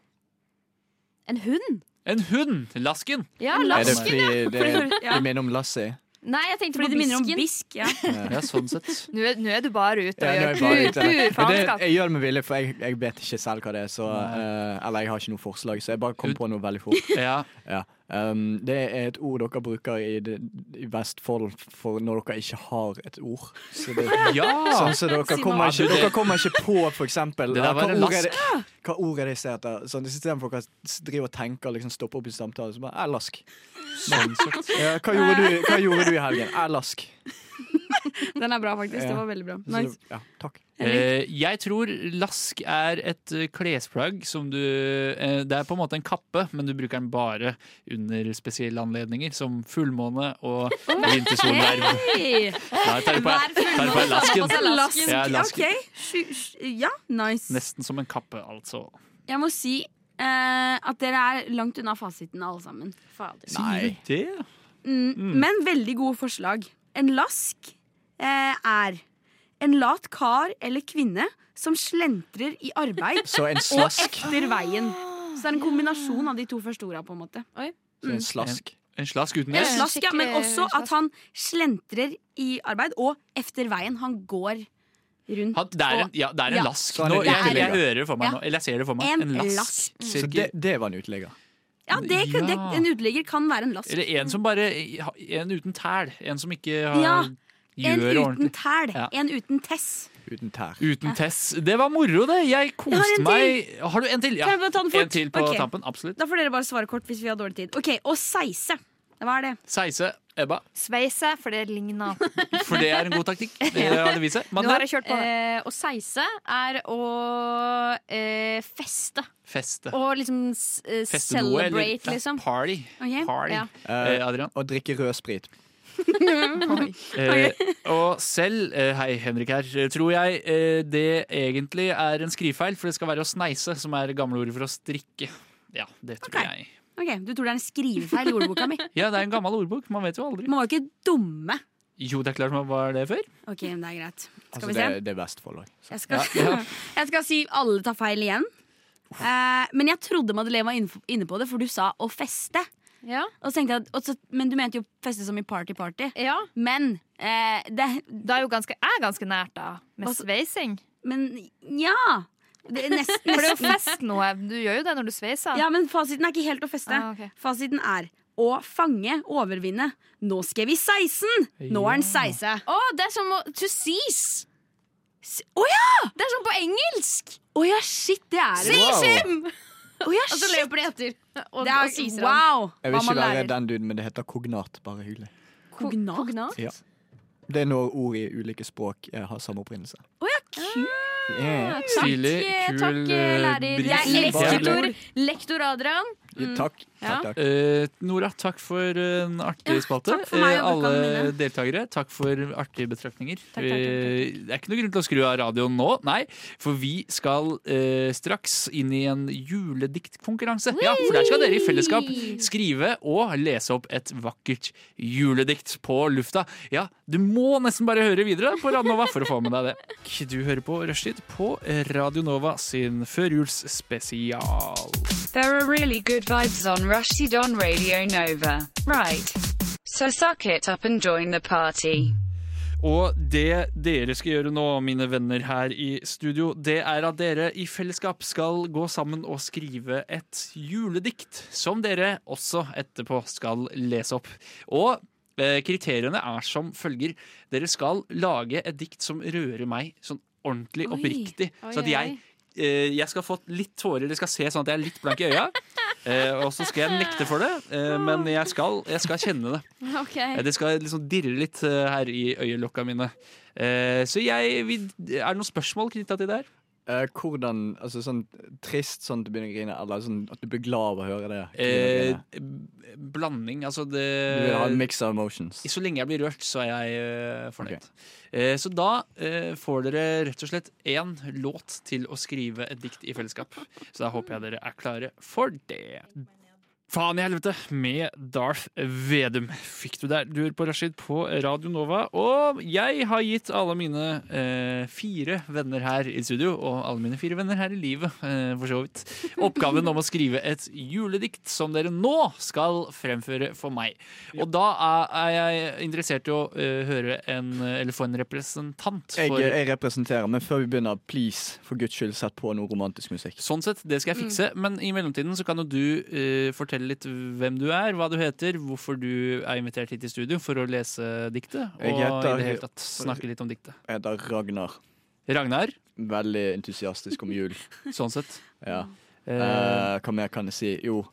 En hund? En hund! Lasken! Ja, Er det lasken. fordi det, <laughs> Ja. det minner om Lassie? Nei, jeg tenkte Fordi på det minner om bisken. bisk. Ja. Ja, sånn sett. <laughs> Nå er, nå er du bare ute og Ja, gjør pur, pur faenskap. jeg gjør det med vilje, for jeg, jeg vet ikke selv hva det er. Så, uh, eller jeg har ikke noe forslag, så jeg bare kom på noe veldig fort. Ja. Ja. Um, det er et ord dere bruker i, det, i Vestfold for når dere ikke har et ord. Så det, <laughs> ja. sånn så dere, kommer ikke, dere kommer ikke på eksempel Det hva, ord er det, hva ord er det jeg ser etter? Sånn, Istedenfor at dere driver og tenker liksom stopper opp i samtalen, så bare er lask. Sånn så, Ja, hva, gjorde du, hva gjorde du i helgen? Er lask. <laughs> Den er bra, faktisk. Det var veldig bra. Så, Nice. ja, takk. Eh, jeg tror lask er et eh, klesplagg som du eh, Det er på en måte en kappe, men du bruker den bare under spesielle anledninger, som fullmåne og vintersolverv. Hey. Da tar du på, du lasken. Lask. Ja, lasken. OK. Sju- sju- Ja, nice. Nesten som en kappe, altså. Jeg må si eh, at dere er langt unna fasiten, alle sammen. Fader. Nei. Det? Mm, Men veldig gode forslag. En lask er en lat kar eller kvinne som slentrer i arbeid Så en og etter veien. Så det er en kombinasjon av de to første orda, på en måte. Så en slask. En slask uten En S? slask, ja, men også at han slentrer i arbeid, og efter veien. Han går rundt Han, det er en, og ja, det er en Ja. lask. Nå, jeg, jeg hører det for meg Ja. nå. Eller jeg ser det for meg. En En lask. lask. Så det, det var en uteligger. Ja, det, det, En uteligger kan være en lask. Eller en som bare En uten tæl. En som ikke har, Ja, En uten tæl. Ja. En uten tess. Uten tær. Uten Tess. Det var moro, det. Jeg Jeg koste har meg. Har du en til? Ja. Kan jeg bare ta den fort? En til på okay. tampen. Absolutt. Da får dere bare svare kort hvis vi har dårlig tid. Ok, Og seise. Hva er det? Seise. Ebba. Sveise, for det ligner. <laughs> For det er en god taktikk. Det har det vist seg. Nå har jeg kjørt på. Eh, å seise er å eh, feste. Feste. Og liksom s- eh, noe, eller celebrate, liksom. party. Okay. Party. ja. Eh, Eh, Adrian. Å drikke rød sprit. <laughs> Eh, og selv, eh, hei Henrik her, tror jeg eh, det egentlig er en skrivefeil, for det skal være å sneise, som er gamleordet for å strikke. Ja, det tror jeg. Ok, Du tror det er en skrivefeil i ordboka mi? <laughs> Ja, det er en gammel ordbok, man vet jo aldri. Man var jo ikke dumme. Jo, det er klart man var det før. Ok, men det er greit. Skal Altså, vi se. det er Vestfold òg. Jeg skal, Ja, ja. <laughs> jeg skal si alle tar feil igjen. Uh, men jeg trodde Madeleine var inne på det, for du sa å feste. Ja. Og så tenkte jeg, at- og så, men du mente jo feste som i party-party. ja. Men eh, det, Da er jo ganske, jeg er ganske nært, da. Med Altså- sveising. Men ja! Det er nesten, <laughs> For det er jo nesten. fest noe. Du gjør jo det når du sveiser. Ja, men fasiten er ikke helt å feste. Ah, ok. Fasiten er å fange, overvinne. Nå skal vi 16! Nå er den 16. Å, det er som å to seize. Å ja! Det er som på engelsk. Å ja, shit, det er det. Wow. Sim! Å ja, Og så løper de etter. Og, Det og er, siser han. wow! Jeg vil ikke være den duden, men det heter kognat. Bare hyggelig. Kognat. Kognat? Ja. Det er når ord i ulike språk eh, har samme opprinnelse. Å ja, kult. Yeah. Stilig, Takk, kul takk, lærer. Jeg er lektor. Lektor Adrian. Ja, Takk. Ja. takk, takk. Eh, Nora, takk for en artig Ja, spalte. takk for meg Eh, alle deltakere, takk for artige betraktninger. Takk, takk, takk, Eh, det er ikke noe grunn til å skru av radioen nå, nei. For vi skal eh, straks inn i en julediktkonkurranse. Ja, for der skal dere i fellesskap skrive og lese opp et vakkert juledikt på lufta. Ja, du må nesten bare høre videre på Radio Nova for å få med deg det. Du hører på Rushtid på Radio Nova sin førjulsspesial. There are really good vibes on Rushdie on Radio Nova. Right. So suck it up and join the party. Og det dere skal gjøre nå, mine venner her i studio, det er at dere i fellesskap skal gå sammen og skrive et juledikt, som dere også etterpå skal lese opp. Og eh, kriteriene er som følger. Dere skal lage et dikt som rører meg sånn ordentlig Oi. oppriktig. Oi, Så at jeg, jeg skal få litt tårer, det skal se sånn at jeg er litt blank i øya. Eh, og så skal jeg nekte for det, eh, men jeg skal, jeg skal kjenne det. Okay. Eh, Det skal liksom dirre litt eh, her i øyelokka mine. Eh, så jeg Er det noen spørsmål knytta til det her? Eh, hvordan Altså sånn trist sånn at du begynner å grine, eller sånn at du blir glad av å høre det? Eh, blanding, altså det Du vil ha en mix of emotions. Så lenge jeg blir rørt, så er jeg uh, fornøyd. Eh, så da får dere rett og slett én låt til å skrive et dikt i fellesskap. Så da håper jeg dere er klare for det. Faen i helvete med Darth Vedum fikk du der. Du hører på Rashid på Radio Nova. Og jeg har gitt alle mine eh, fire venner her i studio, og alle mine fire venner her i livet, eh, for så vidt, oppgaven om å skrive et juledikt som dere nå skal fremføre for meg. Og da er, jeg interessert i å eh, høre en, eller få en representant Jeg, for jeg representerer, men før vi begynner, please, for guds skyld, sett på noe romantisk musikk. Sånn sett, det skal jeg fikse. Men i mellomtiden så kan jo du eh, fortelle litt hvem du er, hva du heter, hvorfor du er invitert hit i studio for å lese diktet, og heter- i det hele tatt snakke litt om diktet. Jeg heter Ragnar. Ragnar, Veldig entusiastisk om jul. <laughs> sånn sett. Ja. Eh, Eh, hva mer kan jeg si? Jo,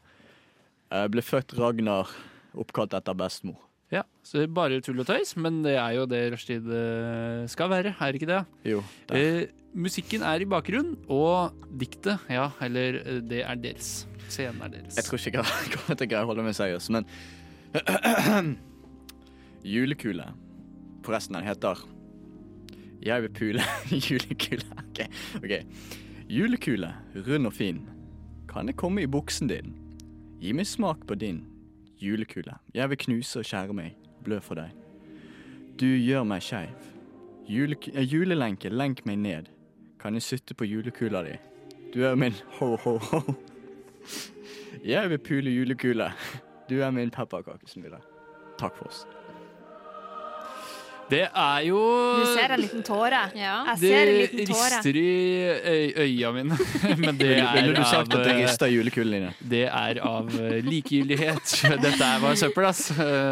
jeg ble født Ragnar, oppkalt etter bestemor. ja, så det er bare tull og tøys, men det er jo det rushtid eh, skal være, er det ikke det? Jo, der. Eh, musikken er i bakgrunnen, og diktet, ja, eller eh, det er deres. Scenen er deres. Jeg tror ikke jeg <laughs> kommer til å greie å holde meg seriøs, men <clears throat> Julekule. Forresten, den heter Jeg vil pule <laughs> julekule. <laughs> OK. Julekule, rund og fin. Kan jeg komme i buksen din? Gi meg smak på din julekule. Jeg vil knuse og skjære meg, blø for deg. Du gjør meg skeiv. Eh, julelenke, lenk meg ned. Kan jeg sitte på julekula di? Du er min ho-ho-ho. Jeg vil pule julekule. Du er min pepperkakesmule. Takk for oss. Det er jo Du ser en liten tåre. Ja. Jeg ser en Det liten tåre. rister i øya mine, <laughs> men det er du sagt av at det rister julekulene dine? Det er av likegyldighet. <laughs> Dette er bare søppel, ass.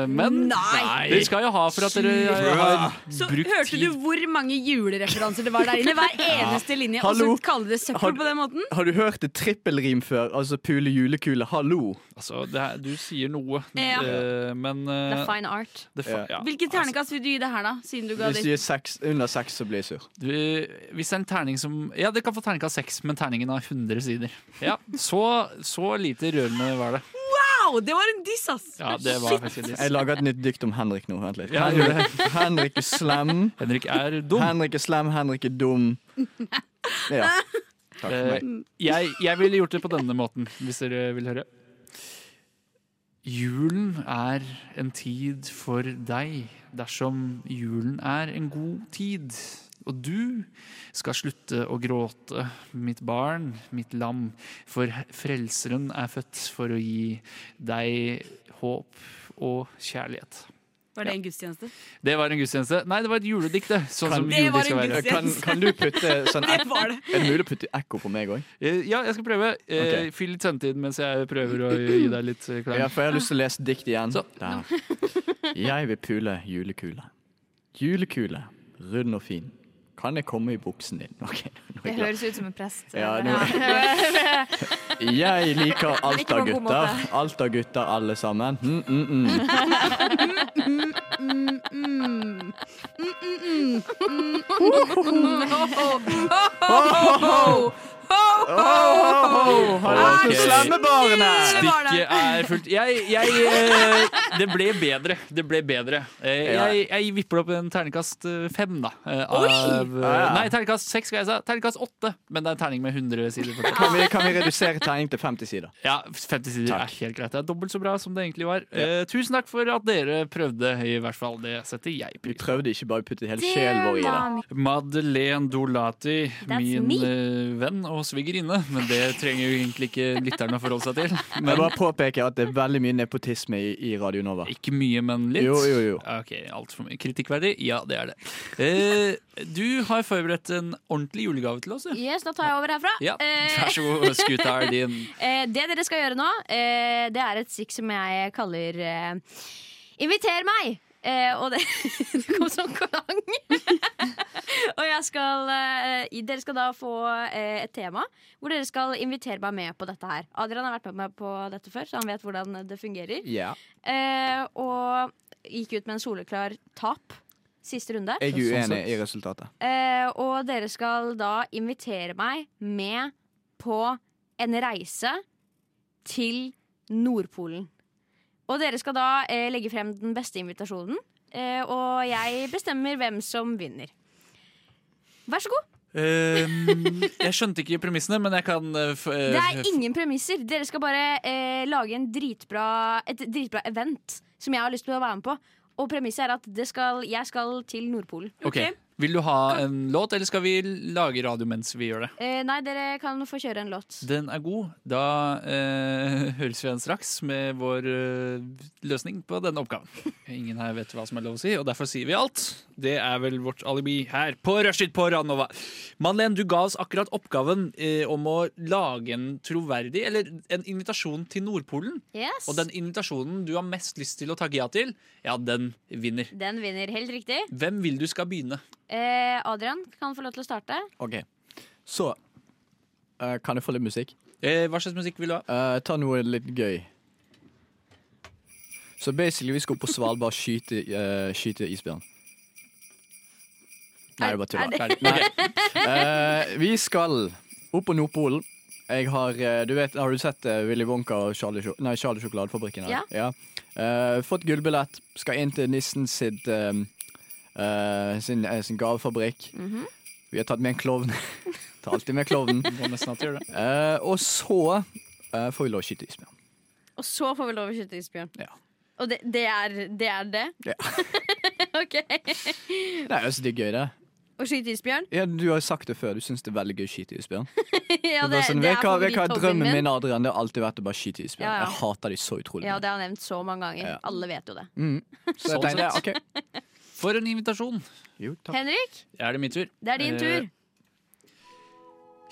Men Nei! dere skal jo ha for at dere har Så brukt hørte du hvor mange julereferanser det var der inne? Hver eneste <laughs> linje. Og så kaller det søppel Har- på den måten? Har du hørt et trippelrim før? Altså pule julekule, hallo. Altså, det er, du sier noe, Ja. men eh, The fine art. det fa- ja. Hvilket ternekast vil du gi det her, da? Siden du ga Hvis ditt du gir seks, under seks, så blir jeg sur. Du, hvis det er en terning som Ja, det kan få terningkast seks, men terningen har 100 sider. Ja, Så, så lite rørende var det. Wow! Wow, det var en diss, ass! Ja, det var faktisk en diss. Jeg lager et nytt dikt om Henrik nå. Vent litt. Ja, gjør. Henrik, Henrik er slem. Henrik er dum. Henrik er slem, Henrik er dum. Ja. <laughs> Takk for Eh, meg. jeg, jeg ville gjort det på denne måten, hvis dere vil høre. Julen er en tid for deg dersom julen er en god tid. Og du skal slutte å gråte, mitt barn, mitt lam, for Frelseren er født for å gi deg håp og kjærlighet. Var det en gudstjeneste? Det var en gudstjeneste. Nei, det var et juledikt. Sånn Kan- som Det var juledikt skal en være. Kan, kan du putte sånn <laughs> Det var det. Er det mulig å putte ekko på meg òg? Eh, Ja, jeg skal prøve. Okay. Fyll litt sendetid mens jeg prøver å gi deg litt klem. Ja, for jeg har lyst til å lese dikt igjen. Så. <laughs> Jeg vil pule julekule. Julekule, rund og fin. Kan jeg komme i buksen din? <laughs> Okay, Det høres ut som en prest. Ja, nå- <laughs> Jeg liker <laughs> alt av gutter. Alt av gutter, alle sammen. Mm, mm, mm. Har du hørt om Stikket er fullt jeg, jeg, eh, Det ble bedre. Det ble bedre. Eh, Jeg, jeg vipper opp en terningkast eh, fem, da. Av, Ja, ja. Nei, terningkast seks, skal jeg si. Terningkast åtte. Men det er en terning med 100 sider. Kan vi, kan vi redusere terning til 50 sider? Ja, 50 sider Takk. er helt greit. Det er dobbelt så bra som det egentlig var. Eh, tusen takk for at dere prøvde, i hvert fall. Det setter jeg Vi pris på. prøvde ikke bare å putte hele sjelen vår i det. Madeleine Dolati, That's min me. venn og svigerinne. Men det trenger jo egentlig ikke lytterne å forholde seg til. Men Jeg bare påpeker at det er veldig mye nepotisme i, i Radio Nova. ikke mye, men litt. Jo, jo, jo. Ok, Altfor mye. Kritikkverdig? Ja, det er det. Eh, du har forberedt en ordentlig julegave til oss. du. Yes, da tar jeg over herfra. Ja, Eh, Vær så god, skuta er din. <laughs> Eh, det dere skal gjøre nå, eh, det er et stikk som jeg kaller eh, Inviter meg! Eh, og det, <laughs> det kom sånn klang. <laughs> og jeg skal eh, Dere skal da få eh, et tema hvor dere skal invitere meg med på dette her. Adrian har vært med meg på dette før, så han vet hvordan det fungerer. Ja. Eh, og gikk ut med en soleklar tap siste runde. Jeg er Sånn uenig i resultatet. Eh, og dere skal da invitere meg med på en reise til Nordpolen. Og dere skal da eh, legge frem den beste invitasjonen, eh, og jeg bestemmer hvem som vinner. Vær så god. Ehm, jeg skjønte ikke premissene, men jeg kan eh, eh, Det er ingen premisser. Dere skal bare eh, lage en dritbra, et dritbra event som jeg har lyst til å være med på. Og premisset er at det skal, jeg skal til Nordpolen. Ok, Vil du ha en låt, eller skal vi lage radio mens vi gjør det? Eh, nei, dere kan få kjøre en låt. Den er god. Da eh, <laughs> høres vi igjen straks med vår eh, løsning på denne oppgaven. <laughs> Ingen her vet hva som er lov å si, og derfor sier vi alt. Det er vel vårt alibi her på Rushtid på Ranova. Madeleine, du ga oss akkurat oppgaven eh, om å lage en troverdig, eller en invitasjon til Nordpolen. Yes. Og den invitasjonen du har mest lyst til å takke ja til, ja, den vinner. Den vinner helt riktig. Hvem vil du skal begynne? Eh, Adrian kan få lov til å starte. OK. Så eh, Kan jeg få litt musikk? Eh, hva slags musikk vil du ha? Eh, ta noe litt gøy. Så basically, vi skal opp på Svalbard og skyte, eh, skyte isbjørn. Nei, det. Er bare Ferdig. Nei. Eh, vi skal opp på Nordpolen. Jeg har, eh, du vet, har du sett eh, Willy Wonka og Charlie, Sjo- nei, Charlie Sjokoladefabrikken? her? Ja. Eh, fått gullbillett. Skal inn til nissen sitt, eh, eh, sin, uh, sin gavefabrikk. Mhm. Vi har tatt med en klovn. <laughs> Tar alltid med klovnen. Eh, og så får vi lov å skyte isbjørn. Og så får vi lov å skyte isbjørn. Ja. Og det, det, er, det er det? Ja. <laughs> ok. Nei, altså, det er gøy, det. Å skyte isbjørn? Ja, du har sagt det før, du syns det er veldig gøy å skyte isbjørn. <laughs> ja, Det sånn, det er hva- vet du hva drømmen min Adrian, det har alltid vært å bare skyte isbjørn. Ja, ja. Jeg hater de så utrolig Ja, det har jeg nevnt så mange ganger. Ja. Alle vet jo det. Mm. Så jeg Sånn tenkte, ok. For en invitasjon. Jo, takk. Henrik, Er det min tur? det er din Eh, tur.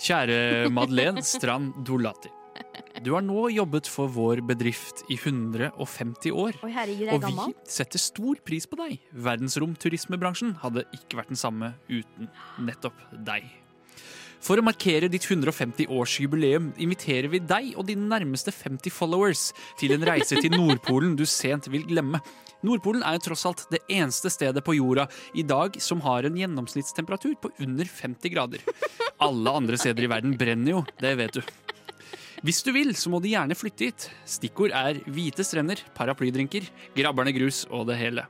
Kjære Madeleine Strand Dolati. Du har nå jobbet for vår bedrift i 150 år. Oi, herregud, jeg Og vi gammel. setter stor pris på deg. Verdensromturismebransjen hadde ikke vært den samme uten nettopp deg. For å markere ditt 150-årsjubileum inviterer vi deg og dine nærmeste 50 followers til en reise til Nordpolen du sent vil glemme. Nordpolen er jo tross alt det eneste stedet på jorda i dag som har en gjennomsnittstemperatur på under 50 grader. Alle andre steder i verden brenner jo, det vet du. Hvis du vil, så må du gjerne flytte hit. Stikkord er hvite strender, paraplydrinker, grabberne grus og det hele.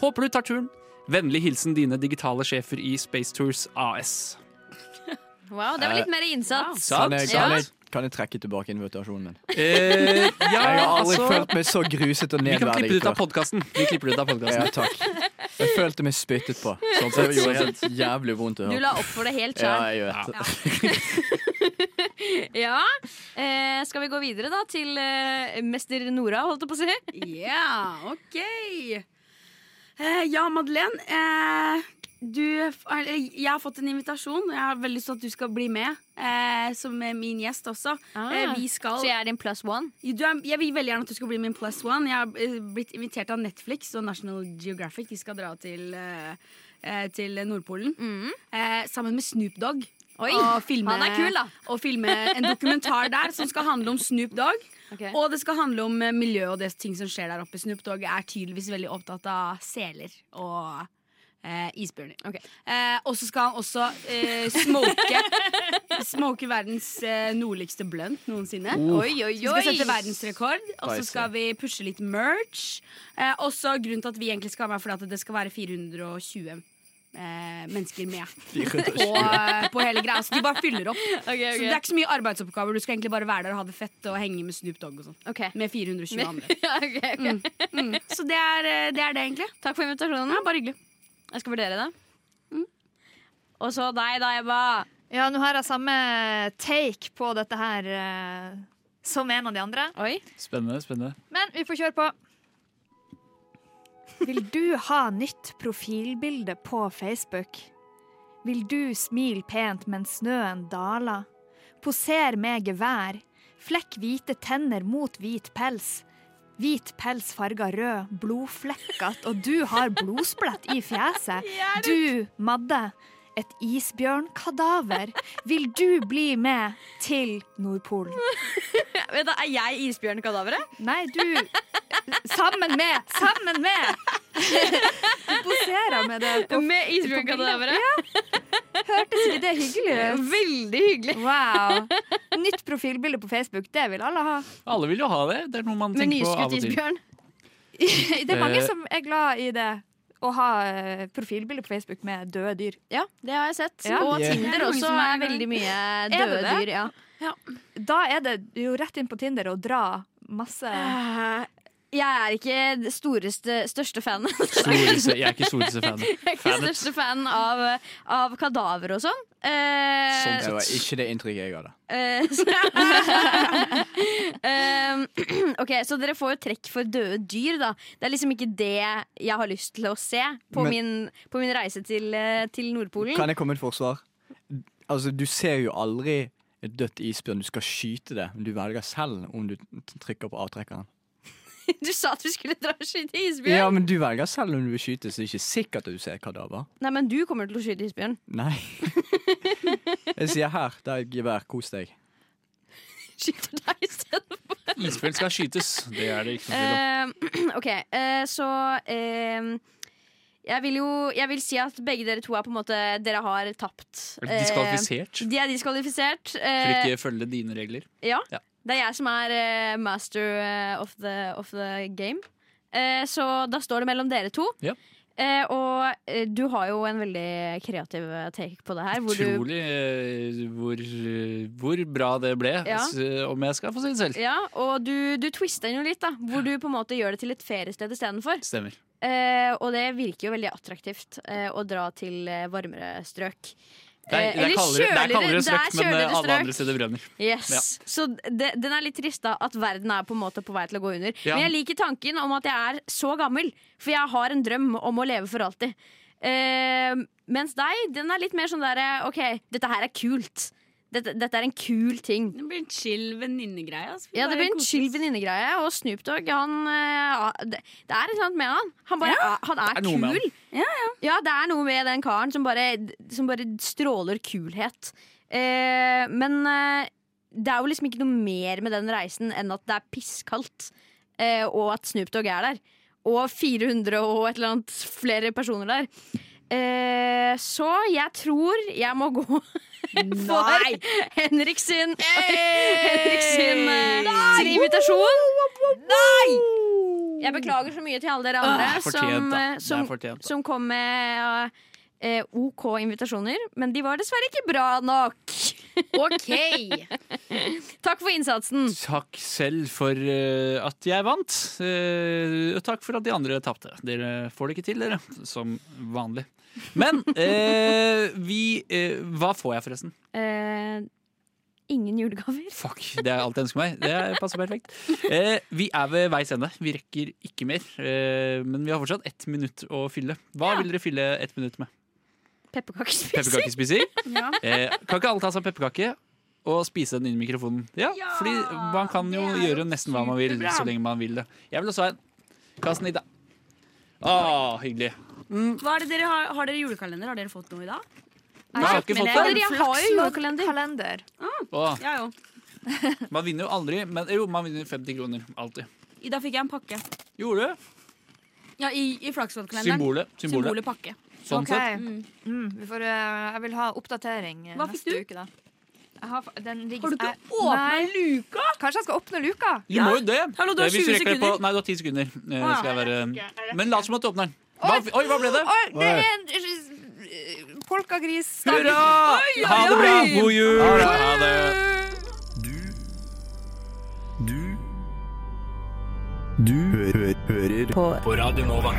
Håper du tar turen. Vennlig hilsen dine digitale sjefer i Space Tours AS. Wow, det var litt mer innsats. Kan Sant, Ja. Kan, jeg, trekke tilbake invitasjonen min? Eh, ja, jeg har aldri altså- følt meg så gruset og Vi kan klippe det ut av podkasten. Vi klipper det ut av podcasten. Ja, takk. Jeg følte meg spyttet på. Sånn Så det gjorde helt jævlig vondt å Du la opp for det helt Ja, jeg vet det. <laughs> Ja. Eh, skal vi gå videre da til eh, mester Nora, holdt jeg på å si? Ja, OK. Eh, ja, Madeleine. Eh, du, jeg har fått en invitasjon, og jeg har veldig lyst til at du skal bli med. Eh, som min gjest også. Eh, vi skal Så jeg er din plus one? Er, jeg vil veldig gjerne at du skal bli min plus one. Jeg har eh, blitt invitert av Netflix og National Geographic. De skal dra til, eh, eh, til Nordpolen eh, sammen med Snoop Dogg. Oi, og filme, han er kul, da. Og filme en dokumentar der som skal handle om Snoop Dogg. Okay. Og det skal handle om eh, miljø og det ting som skjer der oppe. Snoop Dogg er tydeligvis veldig opptatt av seler og eh, isbjørner. Eh, og så skal han også eh, smoke <laughs> Smoke verdens eh, nordligste blunt noensinne. Oh. Oi, oi, Så vi skal oi. sette verdensrekord, og så skal vi pushe litt merch. Eh, også grunnen til at vi egentlig skal være med, fordi at det skal være 420 eh, mennesker med på, eh, på hele greia. Så de bare fyller opp. <laughs> Okay, okay. Så det er ikke så mye arbeidsoppgaver. Du skal egentlig bare være der og ha det fett og henge med Snoop Dogg og sånn. Okay. Med 420 andre. <laughs> Ok. Mm. Så det er, eh, det er det, egentlig. Takk for invitasjonen. Ja, bare hyggelig. Jeg skal vurdere det. Og så deg, da, Ebba. Ja, nå har jeg samme take på dette her eh, som en av de andre. Oi. Spennende, spennende. Men vi får kjøre på. Vil du ha nytt profilbilde på Facebook? Vil du smile pent mens snøen daler? Poser med gevær. Flekk hvite tenner mot hvit pels. Hvit pels farga rød, blodflekkete, og du har blodsplett i fjeset. <laughs> Du, Madde, et isbjørnkadaver. Vil du bli med til Nordpolen? <laughs> Vent, Er jeg isbjørnkadaveret? Nei, du Sammen med! Sammen med! Du poserer med det på Med isbjørnkadaveret? Ja. Hørtes ikke det hyggelig ut? Veldig hyggelig. Wow. Nytt profilbilde på Facebook, det vil alle ha. Alle vil jo ha det. Det er noe man Med tenker på av og til. isbjørn. <laughs> Det er mange Eh. som er glad i det. Å ha eh, profilbilde på Facebook med døde dyr. Ja, det har jeg sett. Ja. Og Yeah. Tinder er også er veldig mye døde det? dyr. Ja. Da er det jo rett inn på Tinder og dra masse Eh, Jeg er ikke storeste, største fan. Storeste, jeg er ikke storeste fan. <laughs> Jeg er ikke Fanet. største fan av, av kadaver og sånn. Eh, Sånn Det var ikke det inntrykket jeg hadde. eh, så- <laughs> Eh, <clears throat> ok, Så dere får jo trekk for døde dyr, da. Det er liksom ikke det jeg har lyst til å se på, Men- min, på min reise til, eh, til Nordpolen. Kan jeg komme med et forsvar? Altså, Du ser jo aldri et dødt isbjørn. Du skal skyte det, men du velger selv om du trykker på avtrekkeren. <laughs> Du sa at vi skulle dra og skyte isbjørn! Ja, men du velger selv om du vil skyte, så det er ikke sikkert at du ser kadaver. Nei, men du kommer til å skyte isbjørn. Nei. <laughs> Jeg sier her, det er et gevær. Kos deg. Skyter deg istedenfor. Isbjørn skal skytes. Det er det ikke noe tvil om. Eh, <clears throat> OK, eh, så eh, jeg vil jo jeg vil si at begge dere to er på en måte Dere har tapt. Er de diskvalifisert? Eh, de er diskvalifisert. For Eh, ikke følge dine regler. ja. Ja. Det er jeg som er eh, master eh, of, the, of the game. Eh, så da står det mellom dere to. Ja. Eh, og eh, du har jo en veldig kreativ eh, take på det her. Hvor du, Utrolig eh, hvor, eh, hvor bra det ble, Ja. s- om jeg skal få si det selv. ja, og du, du twister den jo litt, da. Hvor du på en måte gjør det til et feriested istedenfor. Stemmer. Eh, og det virker jo veldig attraktivt eh, å dra til eh, varmere strøk. Det er, Eh, det er kaldere, det er kaldere det er strøk, men eh, alle strøk. andre steder brenner. Yes. Ja. Så det, den er litt trist da at verden er på en måte på vei til å gå under. Ja. Men jeg liker tanken om at jeg er så gammel, for jeg har en drøm om å leve for alltid. Uh, mens deg, den er litt mer sånn derre OK, dette her er kult. Dette, dette er en kul ting. Det blir en chill venninnegreie. Altså. Ja, det blir en chill venninnegreie. Og Snoop Dogg, han eh, det, det er et eller annet med han. Han, bare, er, han er, Det er noe Ja, kul. Ja, det er noe med den karen som bare, som bare stråler kulhet. Eh, men eh, det er jo liksom ikke noe mer med den reisen enn at det er pisskaldt, eh, og at Snoop Dogg er der. Og 400 og et eller annet flere personer der. Eh, så jeg tror jeg må gå <laughs> for Henrik sin <laughs> Henrik sin, eh, sin invitasjon. Nei! Jeg beklager så mye til alle dere andre Det er fortjent, som, da. eh, Det er som, fortjent, da. som kom med eh, OK invitasjoner, men de var dessverre ikke bra nok. OK. Takk for innsatsen. Takk selv for uh, at jeg vant. Uh, og takk for at de andre tapte. Dere får det ikke til, dere. Som vanlig. Men uh, vi Hva får jeg, forresten? Eh, ingen julegaver. Fuck, det er alt jeg ønsker meg. Det passer perfekt. Eh, vi er ved veis ende. Vi rekker ikke mer. Eh, men vi har fortsatt ett minutt å fylle. Hva vil dere fylle ett minutt med? Pepperkakespising. Pepperkakespising? <laughs> Ja. Eh, kan ikke alle ta seg en pepperkake og spise den inn i mikrofonen? Ja, fordi man kan jo gjøre nesten hva man vil, så lenge man vil det. Jeg vil også ha en. Kast den i, da. Å, hyggelig. Hva er det dere har, har dere julekalender? Har dere fått noe i dag? Jeg har ikke fått Eller det. jeg har jo julekalender. Ah, Jeg <laughs> òg. man vinner jo aldri, men jo, man vinner 50 kroner. Alltid. I dag fikk jeg en pakke. Gjorde du? Ja, I, i Flaksloddkalenderen. Symbolet. Symbolet. Symbolet pakke. Sånn okay. sett. Mm, vi får, eh, jeg vil ha oppdatering eh, Hva fikk neste du? uke, da. Jeg har, den ligger, Har du ikke åpna luka? Kanskje jeg skal åpne luka? Du må jo det. Hallo, du har Eh, hvis 20 rekker det på- Nei, du har 10 sekunder. Ah, ja. være... Men lat som at du åpner den. Hva, oi, hva ble det? Oi, det er en eh, polkagris. Hurra! Ha det bra! God jul! Ha det. Du Du Du hø hører på. På Radio Nova.